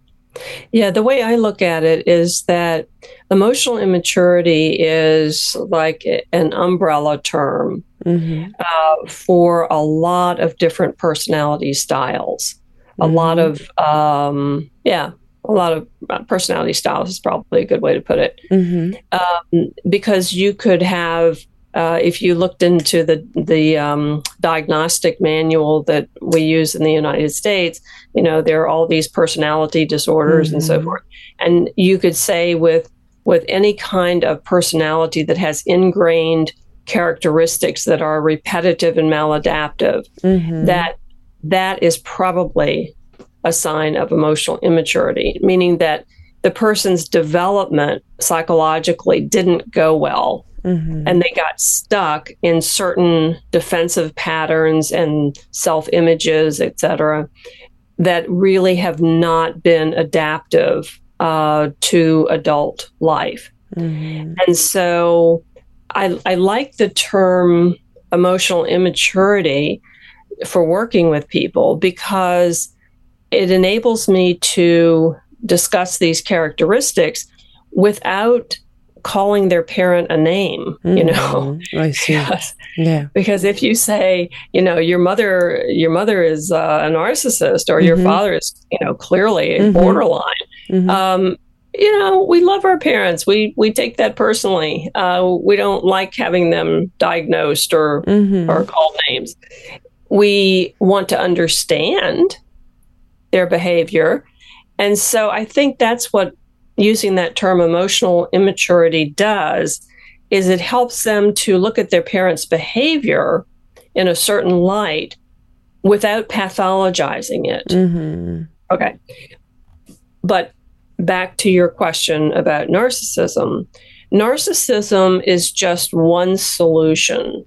Yeah, the way I look at it is that emotional immaturity is like an umbrella term mm-hmm. uh, for a lot of different personality styles. A mm-hmm. lot of, um, yeah, a lot of uh, personality styles is probably a good way to put it. Mm-hmm. Um, because you could have, uh, if you looked into the the um, diagnostic manual that we use in the United States, you know there are all these personality disorders mm-hmm. and so mm-hmm. forth, and you could say with with any kind of personality that has ingrained characteristics that are repetitive and maladaptive, mm-hmm. that that is probably a sign of emotional immaturity, meaning that the person's development psychologically didn't go well. Mm-hmm. And they got stuck in certain defensive patterns and self images, et cetera, that really have not been adaptive uh, to adult life. Mm-hmm. And so I, I like the term emotional immaturity for working with people because it enables me to discuss these characteristics without calling their parent a name mm-hmm. you know i see because, yeah because if you say you know your mother your mother is uh, a narcissist or mm-hmm. your father is you know clearly mm-hmm. borderline mm-hmm. um, you know we love our parents we we take that personally uh, we don't like having them diagnosed or mm-hmm. or called names we want to understand their behavior. And so I think that's what using that term emotional immaturity does is it helps them to look at their parents' behavior in a certain light without pathologizing it. Mm-hmm. Okay. But back to your question about narcissism. Narcissism is just one solution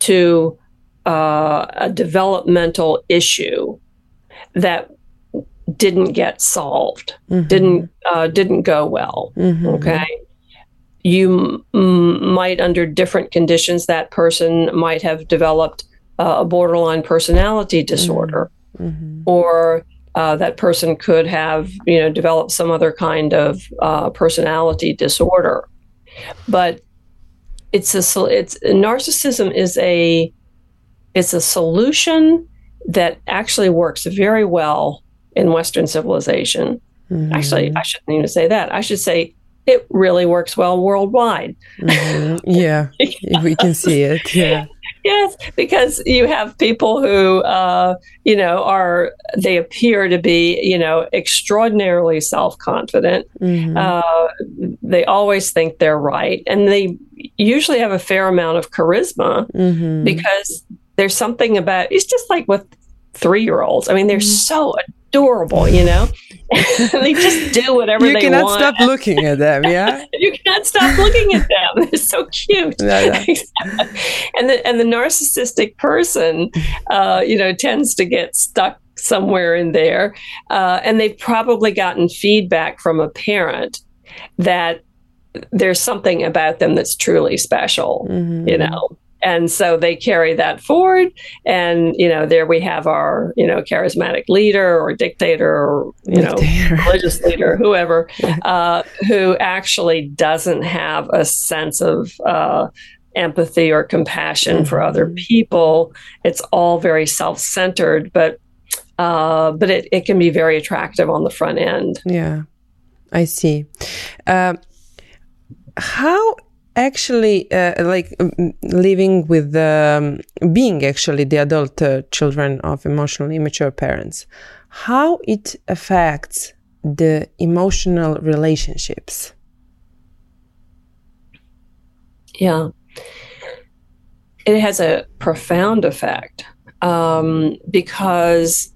to uh, a developmental issue that didn't get solved, mm-hmm. didn't uh, didn't go well. Mm-hmm. Okay, you m- might, under different conditions, that person might have developed uh, a borderline personality disorder, mm-hmm. mm-hmm. or uh, that person could have, you know, developed some other kind of uh, personality disorder. But it's a it's narcissism is a it's a solution that actually works very well in Western civilization. Mm-hmm. Actually, I shouldn't even say that. I should say it really works well worldwide. Mm-hmm. Yeah, we can see it. Yeah. Yes, because you have people who, uh, you know, are they appear to be, you know, extraordinarily self confident. Mm-hmm. Uh, they always think they're right, and they usually have a fair amount of charisma mm-hmm. because there's something about it's just like with three year olds. I mean, they're mm-hmm. so adorable, you know. they just do whatever you they cannot want. stop looking at them. Yeah, you cannot stop looking at them. They're so cute. and the and the narcissistic person, uh, you know, tends to get stuck somewhere in there, uh, and they've probably gotten feedback from a parent that there's something about them that's truly special. Mm-hmm. You know, and so they carry that forward. And you know there we have our you know charismatic leader or dictator or you know religious leader whoever uh, who actually doesn't have a sense of uh, empathy or compassion for other people. It's all very self-centered but uh, but it, it can be very attractive on the front end. Yeah. I see. Uh, how actually uh, like living with um, being actually the adult uh, children of emotionally immature parents how it affects the emotional relationships. Yeah. It has a profound effect um, because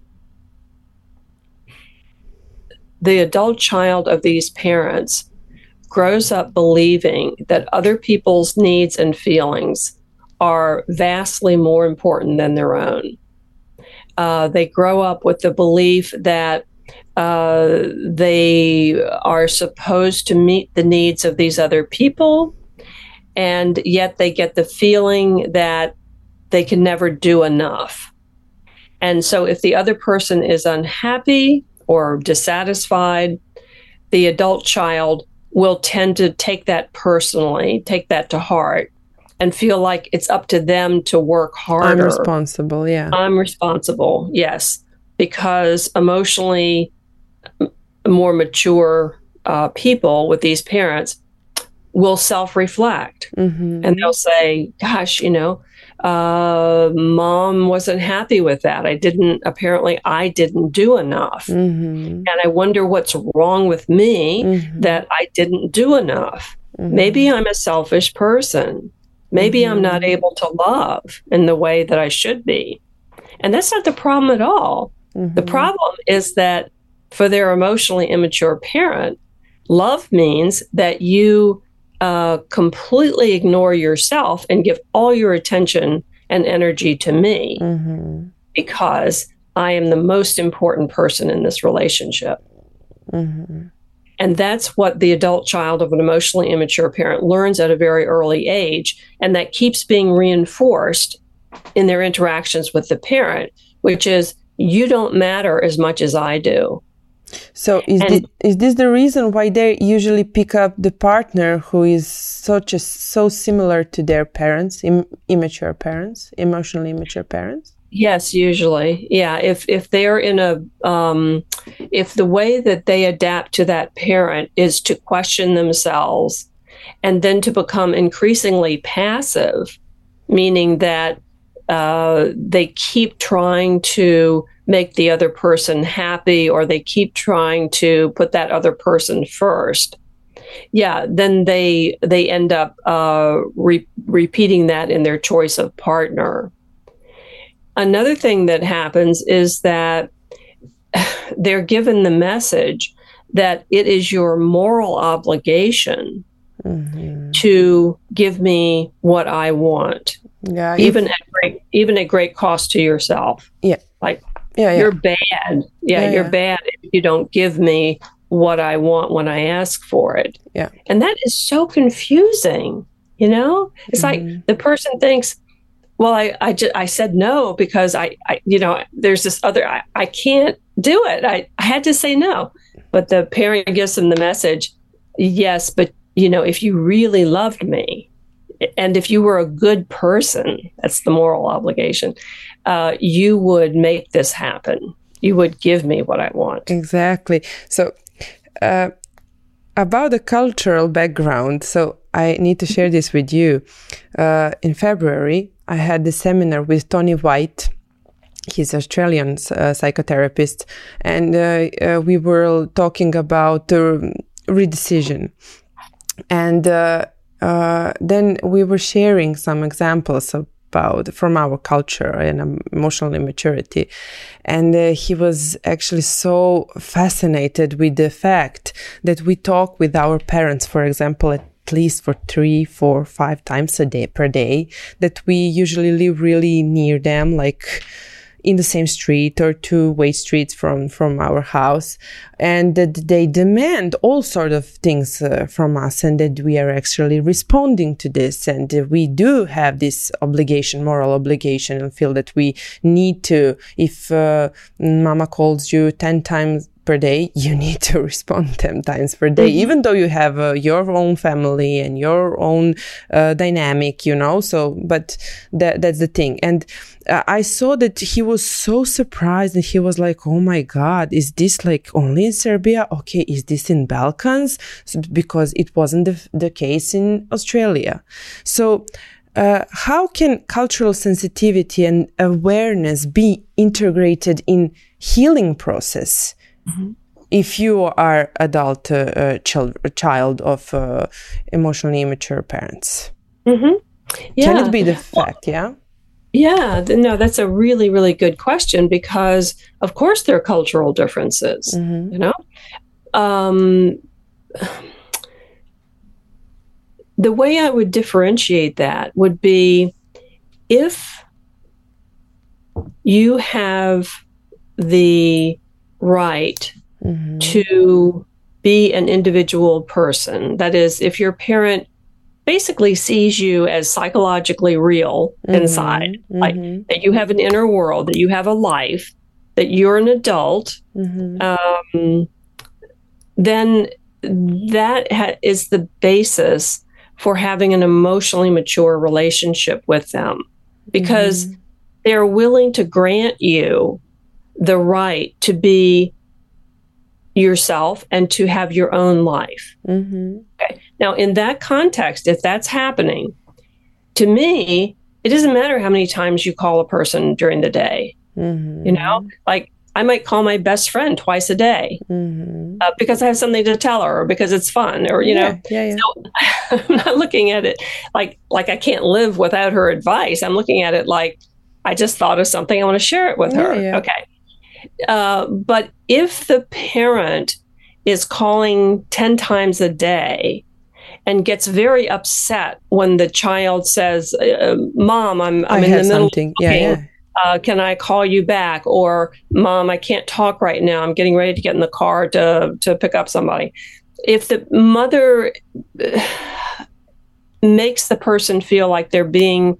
the adult child of these parents grows up believing that other people's needs and feelings are vastly more important than their own. Uh, they grow up with the belief that uh, they are supposed to meet the needs of these other people, and yet they get the feeling that they can never do enough. And so, if the other person is unhappy or dissatisfied, the adult child will tend to take that personally, take that to heart, and feel like it's up to them to work harder. I'm responsible, yeah. I'm responsible, yes, because emotionally more mature uh, people with these parents will self reflect mm-hmm. and they'll say, Gosh, you know, uh, mom wasn't happy with that. I didn't, apparently, I didn't do enough. Mm-hmm. And I wonder what's wrong with me mm-hmm. that I didn't do enough. Mm-hmm. Maybe I'm a selfish person. Maybe I'm not mm-hmm. able to love in the way that I should be. And that's not the problem at all. The mm-hmm. problem is that for their emotionally immature parent, love means that you uh, completely ignore yourself and give all your attention and energy to me mm-hmm. because I am the most important person in this relationship. Mm-hmm. And that's what the adult child of an emotionally immature parent learns at a very early age. And that keeps being reinforced in their interactions with the parent, which is, you don't matter as much as I do. So is this, is this the reason why they usually pick up the partner who is such a so similar to their parents, Im, immature parents, emotionally immature parents? Yes, usually. Yeah, if if they're in a um, if the way that they adapt to that parent is to question themselves and then to become increasingly passive, meaning that uh, they keep trying to make the other person happy or they keep trying to put that other person first. Yeah then they they end up uh, re- repeating that in their choice of partner. Another thing that happens is that they're given the message that it is your moral obligation mm-hmm. to give me what i want yeah even at great even at great cost to yourself. Yeah. Like yeah, yeah. you're bad. Yeah, yeah you're bad if you don't give me what I want when I ask for it. Yeah. And that is so confusing. You know, it's mm-hmm. like the person thinks, well, I, I, just, I said no because I, I, you know, there's this other, I, I can't do it. I, I had to say no. But the parent gives them the message, yes, but, you know, if you really loved me, and if you were a good person, that's the moral obligation, uh, you would make this happen. You would give me what I want. Exactly. So, uh, about the cultural background, so I need to share this with you. Uh, in February, I had the seminar with Tony White. He's Australian uh, psychotherapist, and uh, uh, we were talking about redecision. And uh, then we were sharing some examples about from our culture and emotional immaturity. And uh, he was actually so fascinated with the fact that we talk with our parents, for example, at least for three, four, five times a day per day, that we usually live really near them, like in the same street or two way streets from from our house and that they demand all sort of things uh, from us and that we are actually responding to this and uh, we do have this obligation moral obligation and feel that we need to if uh, mama calls you 10 times per day, you need to respond 10 times per day, mm-hmm. even though you have uh, your own family and your own uh, dynamic, you know. So, but that, that's the thing. And I saw that he was so surprised and he was like, Oh my God, is this like only in Serbia? Okay. Is this in Balkans? Because it wasn't the, the case in Australia. So, uh, how can cultural sensitivity and awareness be integrated in healing process Mm-hmm. If you are adult uh, uh, child, child of uh, emotionally immature parents, mm-hmm. yeah. can it be the fact? Yeah. Yeah, no, that's a really, really good question because, of course, there are cultural differences. Mm-hmm. You know, um, the way I would differentiate that would be if you have the right mm-hmm. to be an individual person. That is, if your parent basically sees you as psychologically real mm-hmm. inside, mm-hmm. like that you have an inner world, that you have a life, that you're an adult, mm-hmm. um, then that ha- is the basis for having an emotionally mature relationship with them because mm-hmm. they're willing to grant you the right to be yourself and to have your own life. Mm-hmm. Okay. Now, in that context, if that's happening, to me, it doesn't matter how many times you call a person during the day. Mm-hmm. You know, like I might call my best friend twice a day mm-hmm. uh, because I have something to tell her, or because it's fun, or you know. Yeah, yeah. So I'm not looking at it like like I can't live without her advice. I'm looking at it like I just thought of something. I want to share it with yeah, her. Yeah. Okay. Uh, but if the parent is calling 10 times a day and gets very upset when the child says, uh, Mom, I'm, I'm in the middle something. of yeah, yeah. Uh, can I call you back? Or, Mom, I can't talk right now. I'm getting ready to get in the car to, to pick up somebody. If the mother makes the person feel like they're being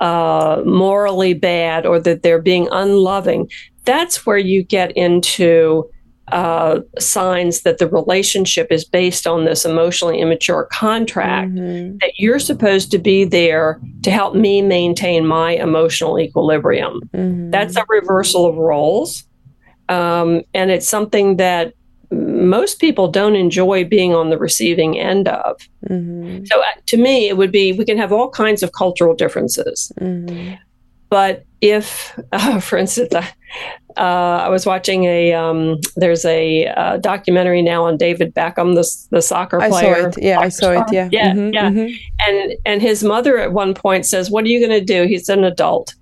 uh, morally bad or that they're being unloving, that's where you get into uh, signs that the relationship is based on this emotionally immature contract mm-hmm. that you're supposed to be there to help me maintain my emotional equilibrium. Mm-hmm. That's a reversal of roles. Um, and it's something that most people don't enjoy being on the receiving end of. Mm-hmm. So, uh, to me, it would be we can have all kinds of cultural differences. But if, uh, for instance, uh, I was watching a um, there's a uh, documentary now on David Beckham, the the soccer player. I saw it. Yeah, I saw star. it. Yeah, yeah, mm-hmm, yeah. Mm-hmm. And and his mother at one point says, "What are you going to do?" He's an adult,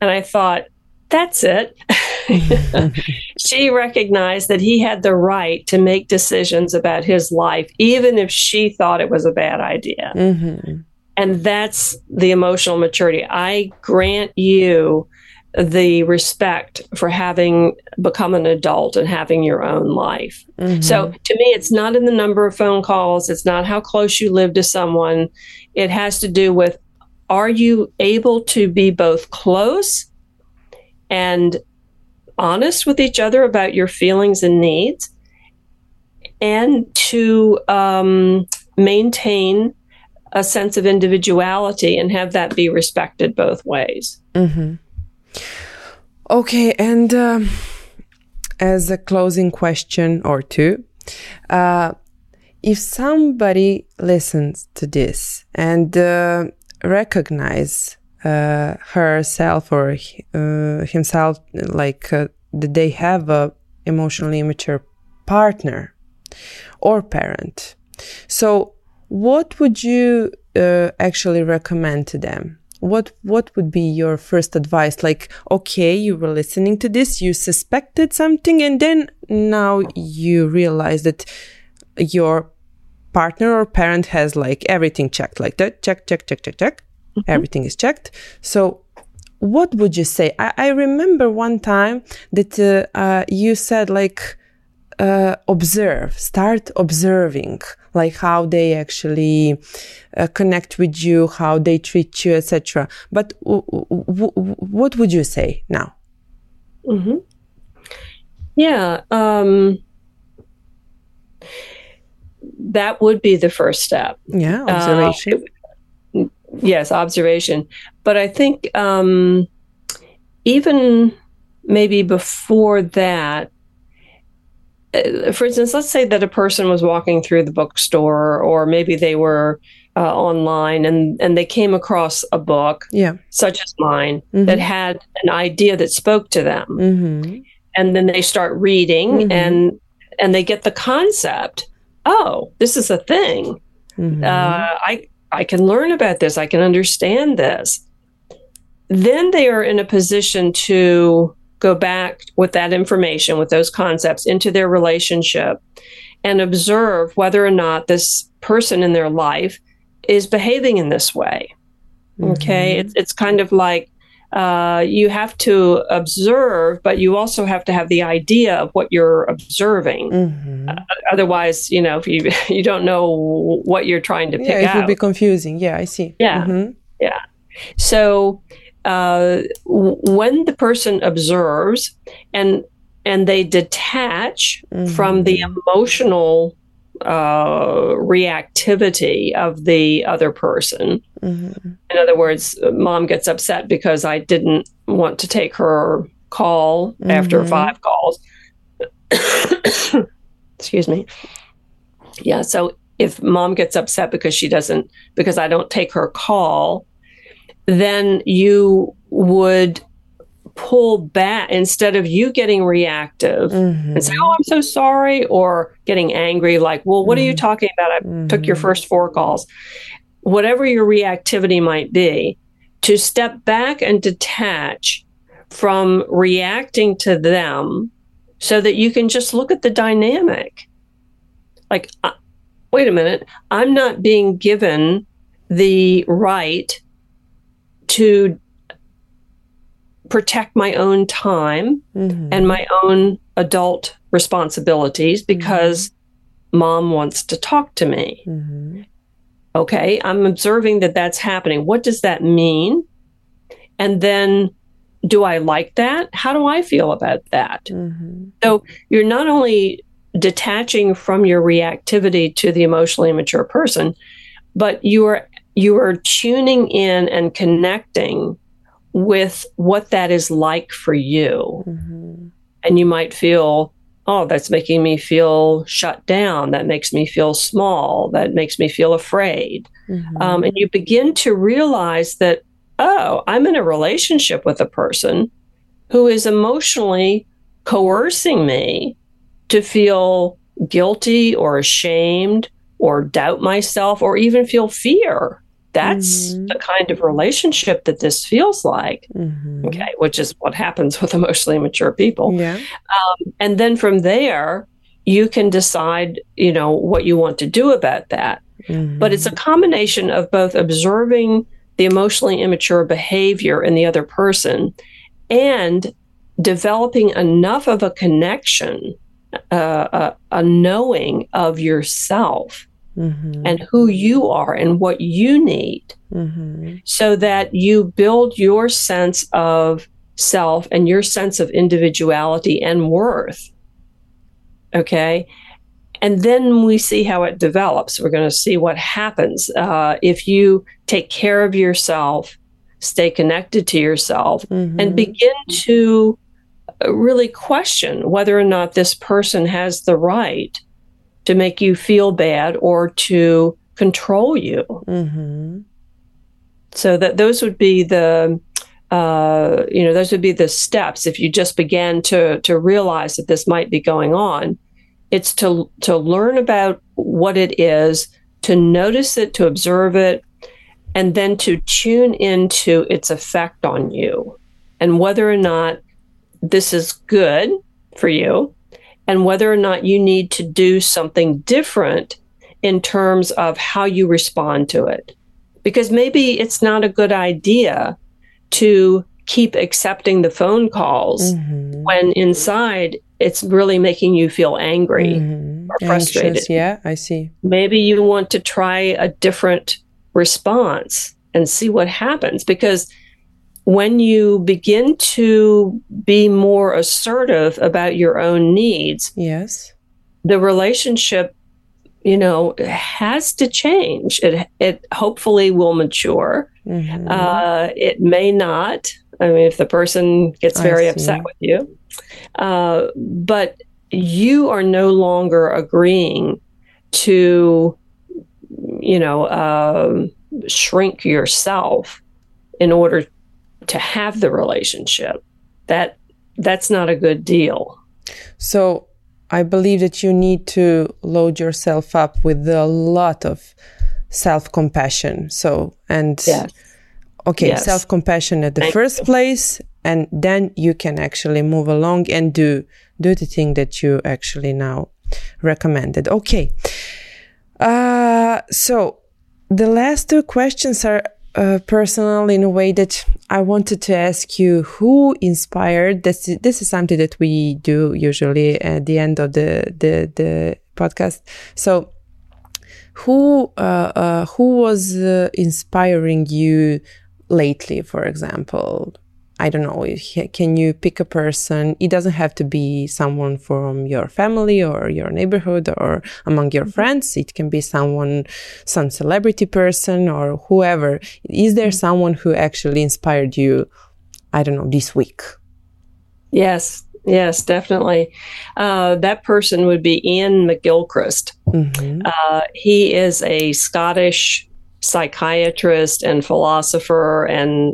and I thought, that's it. she recognized that he had the right to make decisions about his life, even if she thought it was a bad idea. Mm-hmm. And that's the emotional maturity. I grant you the respect for having become an adult and having your own life. Mm-hmm. So to me, it's not in the number of phone calls, it's not how close you live to someone. It has to do with are you able to be both close and honest with each other about your feelings and needs and to um, maintain a sense of individuality and have that be respected both ways. Mm-hmm. Okay, and um, as a closing question or two, uh, if somebody listens to this and uh, recognize uh, herself or uh, himself like uh, they have a emotionally immature partner or parent so what would you uh, actually recommend to them? What what would be your first advice? Like okay you were listening to this you suspected something and then now you realize that your partner or parent has like everything checked like that check check check check check. Mm-hmm. everything is checked. So what would you say? I, I remember one time that uh, uh, you said like uh, observe start observing like how they actually uh, connect with you, how they treat you, etc. But w- w- what would you say now? Mm-hmm. Yeah, um, that would be the first step. Yeah, observation. Uh, yes, observation. But I think um, even maybe before that, uh, for instance, let's say that a person was walking through the bookstore, or maybe they were uh, online and and they came across a book, yeah, such as mine, mm-hmm. that had an idea that spoke to them, mm-hmm. and then they start reading mm-hmm. and and they get the concept. Oh, this is a thing. Mm-hmm. Uh, I I can learn about this. I can understand this. Then they are in a position to go back with that information, with those concepts into their relationship and observe whether or not this person in their life is behaving in this way. Mm-hmm. Okay. It's, it's kind of like uh, you have to observe, but you also have to have the idea of what you're observing. Mm-hmm. Uh, otherwise, you know, if you you don't know what you're trying to pick yeah, it out, would be confusing. Yeah, I see. Yeah, mm-hmm. yeah. So uh, when the person observes and and they detach mm-hmm. from the emotional uh, reactivity of the other person. Mm-hmm. In other words, mom gets upset because I didn't want to take her call mm-hmm. after five calls. Excuse me. Yeah. So if mom gets upset because she doesn't, because I don't take her call, then you would pull back instead of you getting reactive mm-hmm. and say, Oh, I'm so sorry, or getting angry, like, Well, what mm-hmm. are you mm-hmm. talking about? I mm-hmm. took your mm-hmm. first four calls. Whatever your reactivity might be, to step back and detach from reacting to them so that you can just look at the dynamic. Like, uh, wait a minute, I'm not being given the right to protect my own time mm-hmm. and my own adult responsibilities because mm-hmm. mom wants to talk to me. Mm-hmm. Okay, I'm observing that that's happening. What does that mean? And then do I like that? How do I feel about that? Mm-hmm. So you're not only detaching from your reactivity to the emotionally immature person, but you are you are tuning in and connecting with what that is like for you. Mm-hmm. And you might feel, oh, that's making me feel shut down. That makes me feel small. That makes me feel afraid. Mm-hmm. Um, and you begin to realize that, oh, I'm in a relationship with a person who is emotionally coercing me to feel guilty or ashamed or doubt myself or even feel fear that's mm-hmm. the kind of relationship that this feels like. Mm-hmm. Okay, which is what happens with emotionally mature people. Yeah. Um, and then from there, you can decide, you know, what you want to do about that. Mm-hmm. But it's a combination of both observing the emotionally immature behavior in the other person and developing enough of a connection, uh, a, a knowing of yourself mm-hmm. and who you are and what you need mm-hmm. so that you build your sense of self and your sense of individuality and worth. Okay. and then we see how it develops. We're going to see what happens uh, if you take care of yourself, stay connected to yourself, mm-hmm. and begin to uh, really question whether or not this person has the right to make you feel bad or to control you. Mm-hmm. So that those would be the uh, you know those would be the steps if you just began to to realize that this might be going on. It's to to learn about what it is, to notice it, to observe it, and then to tune into its effect on you and whether or not this is good for you and whether or not you need to do something different in terms of how you respond to it. Because maybe it's not a good idea to keep accepting the phone calls mm-hmm. when inside it's really making you feel angry mm-hmm. or frustrated. Anxious, yeah, I see. Maybe you want to try a different response and see what happens because when you begin to be more assertive about your own needs, yes, the relationship, you know, has to change. It it hopefully will mature. Mm-hmm. Uh, it may not. I mean, if the person gets very upset with you, uh, but you are no longer agreeing to, you know, uh, shrink yourself in order to have the relationship. That that's not a good deal. So I believe that you need to load yourself up with a lot of self compassion. So and yes. okay, yes. self compassion at the Thank first you. place, and then you can actually move along and do do the thing that you actually now recommended. Okay. Uh, so the last two questions are uh, personal in a way that I wanted to ask you who inspired this this is something that we do usually at the end of the the, the podcast. So who uh, uh, who was uh, inspiring you lately for example I don't know, can you pick a person? It doesn't have to be someone from your family or your neighborhood or among your mm-hmm. friends. It can be someone, some celebrity person or whoever. Is there mm-hmm. someone who actually inspired you, I don't know, this week? Yes, yes, definitely. Uh, that person would be Ian McGilchrist. Mm-hmm. Uh, he is a Scottish psychiatrist and philosopher and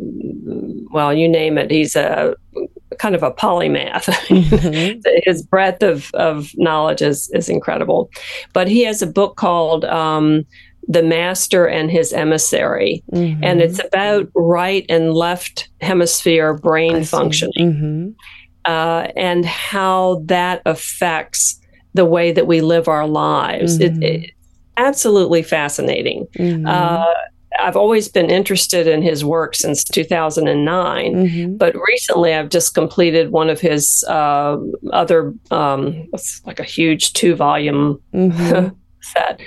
well you name it he's a kind of a polymath mm-hmm. his breadth of, of knowledge is, is incredible but he has a book called um, the master and his emissary mm-hmm. and it's about right and left hemisphere brain I functioning mm-hmm. uh, and how that affects the way that we live our lives it, mm-hmm. it, absolutely fascinating. Mm-hmm. Uh, I've always been interested in his work since 2009, mm-hmm. but recently I've just completed one of his uh, other, um, it's like a huge two volume mm-hmm. set.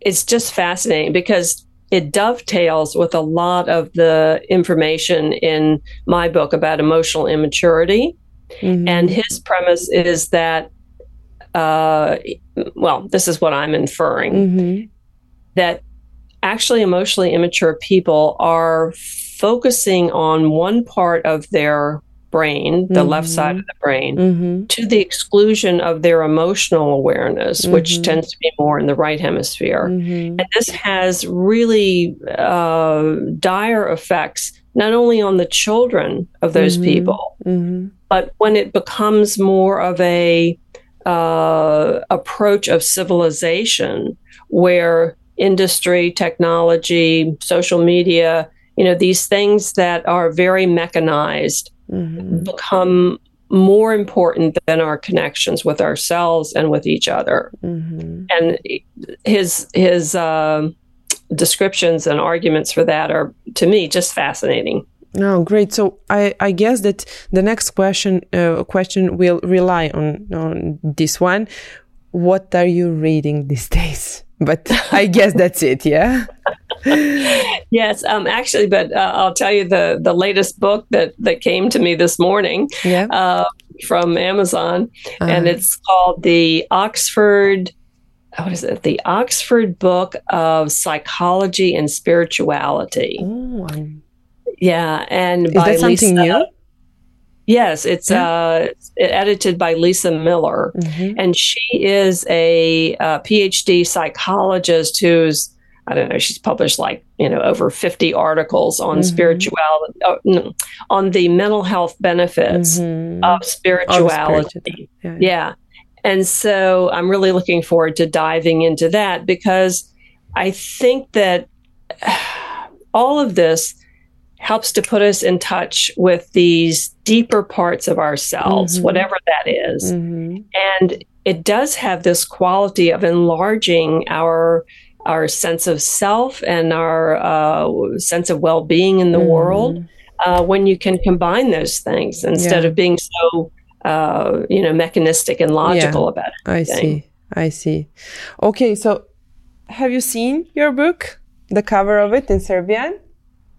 It's just fascinating because it dovetails with a lot of the information in my book about emotional immaturity. Mm-hmm. And his premise is that uh, well, this is what I'm inferring mm-hmm. that actually emotionally immature people are focusing on one part of their brain, the mm-hmm. left side of the brain, mm-hmm. to the exclusion of their emotional awareness, which mm-hmm. tends to be more in the right hemisphere. Mm-hmm. And this has really uh, dire effects, not only on the children of those mm-hmm. people, but when it becomes more of a uh, approach of civilization where industry, technology, social media, you know, these things that are very mechanized mm-hmm. become more important than our connections with ourselves and with each other. Mm-hmm. And his his uh, descriptions and arguments for that are, to me, just fascinating. Oh, great! So I, I guess that the next question uh, question will rely on on this one. What are you reading these days? But I guess that's it. Yeah. yes, um, actually, but uh, I'll tell you the the latest book that that came to me this morning. Yeah. Uh, from Amazon, uh-huh. and it's called the Oxford what is it? The Oxford Book of Psychology and Spirituality. Oh, Yeah, and is by that something Lisa, new? Yes, it's uh, edited by Lisa Miller, Mhm. and she is a, uh PhD psychologist who's I don't know. She's published like you know over fifty articles on Mhm. spirituality, oh, no, on the mental health benefits Mhm. of Of spirituality. spirituality. Yeah. Yeah. And so I'm really looking forward to diving into that because I think that all of this helps to put us in touch with these deeper parts of ourselves, Mhm. whatever that is. Mhm. And it does have this quality of enlarging our our sense of self and our uh, sense of well-being in the world Mhm. uh, when you can combine those things instead Yeah. of being so uh, you know mechanistic and logical about it. I see. I see. Okay, so have you seen your book? The cover of it in Serbian?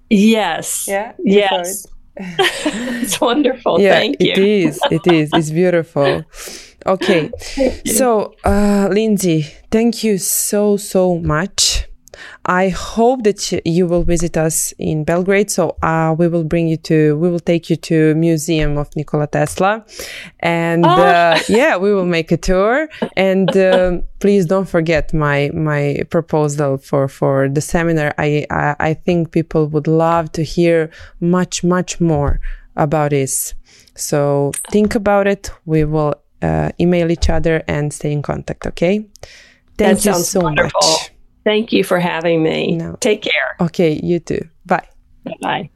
Yes. Yeah. Yes. it's wonderful. yeah, Thank it you. is. It is. It's beautiful. Okay. So, uh, Lindsay, thank you so, so much. I hope that you will visit us in Belgrade. So, uh, we will bring you to, we will take you to Museum of Nikola Tesla. And, uh, yeah, we will make a tour. And, um, please don't forget my, my proposal for, for the seminar. I, I, I think people would love to hear much, much more about this. So think about it. We will uh, email each other and stay in contact. Okay. Thank you so wonderful. much. Thank you for having me. No. Take care. Okay. You too. Bye. Bye.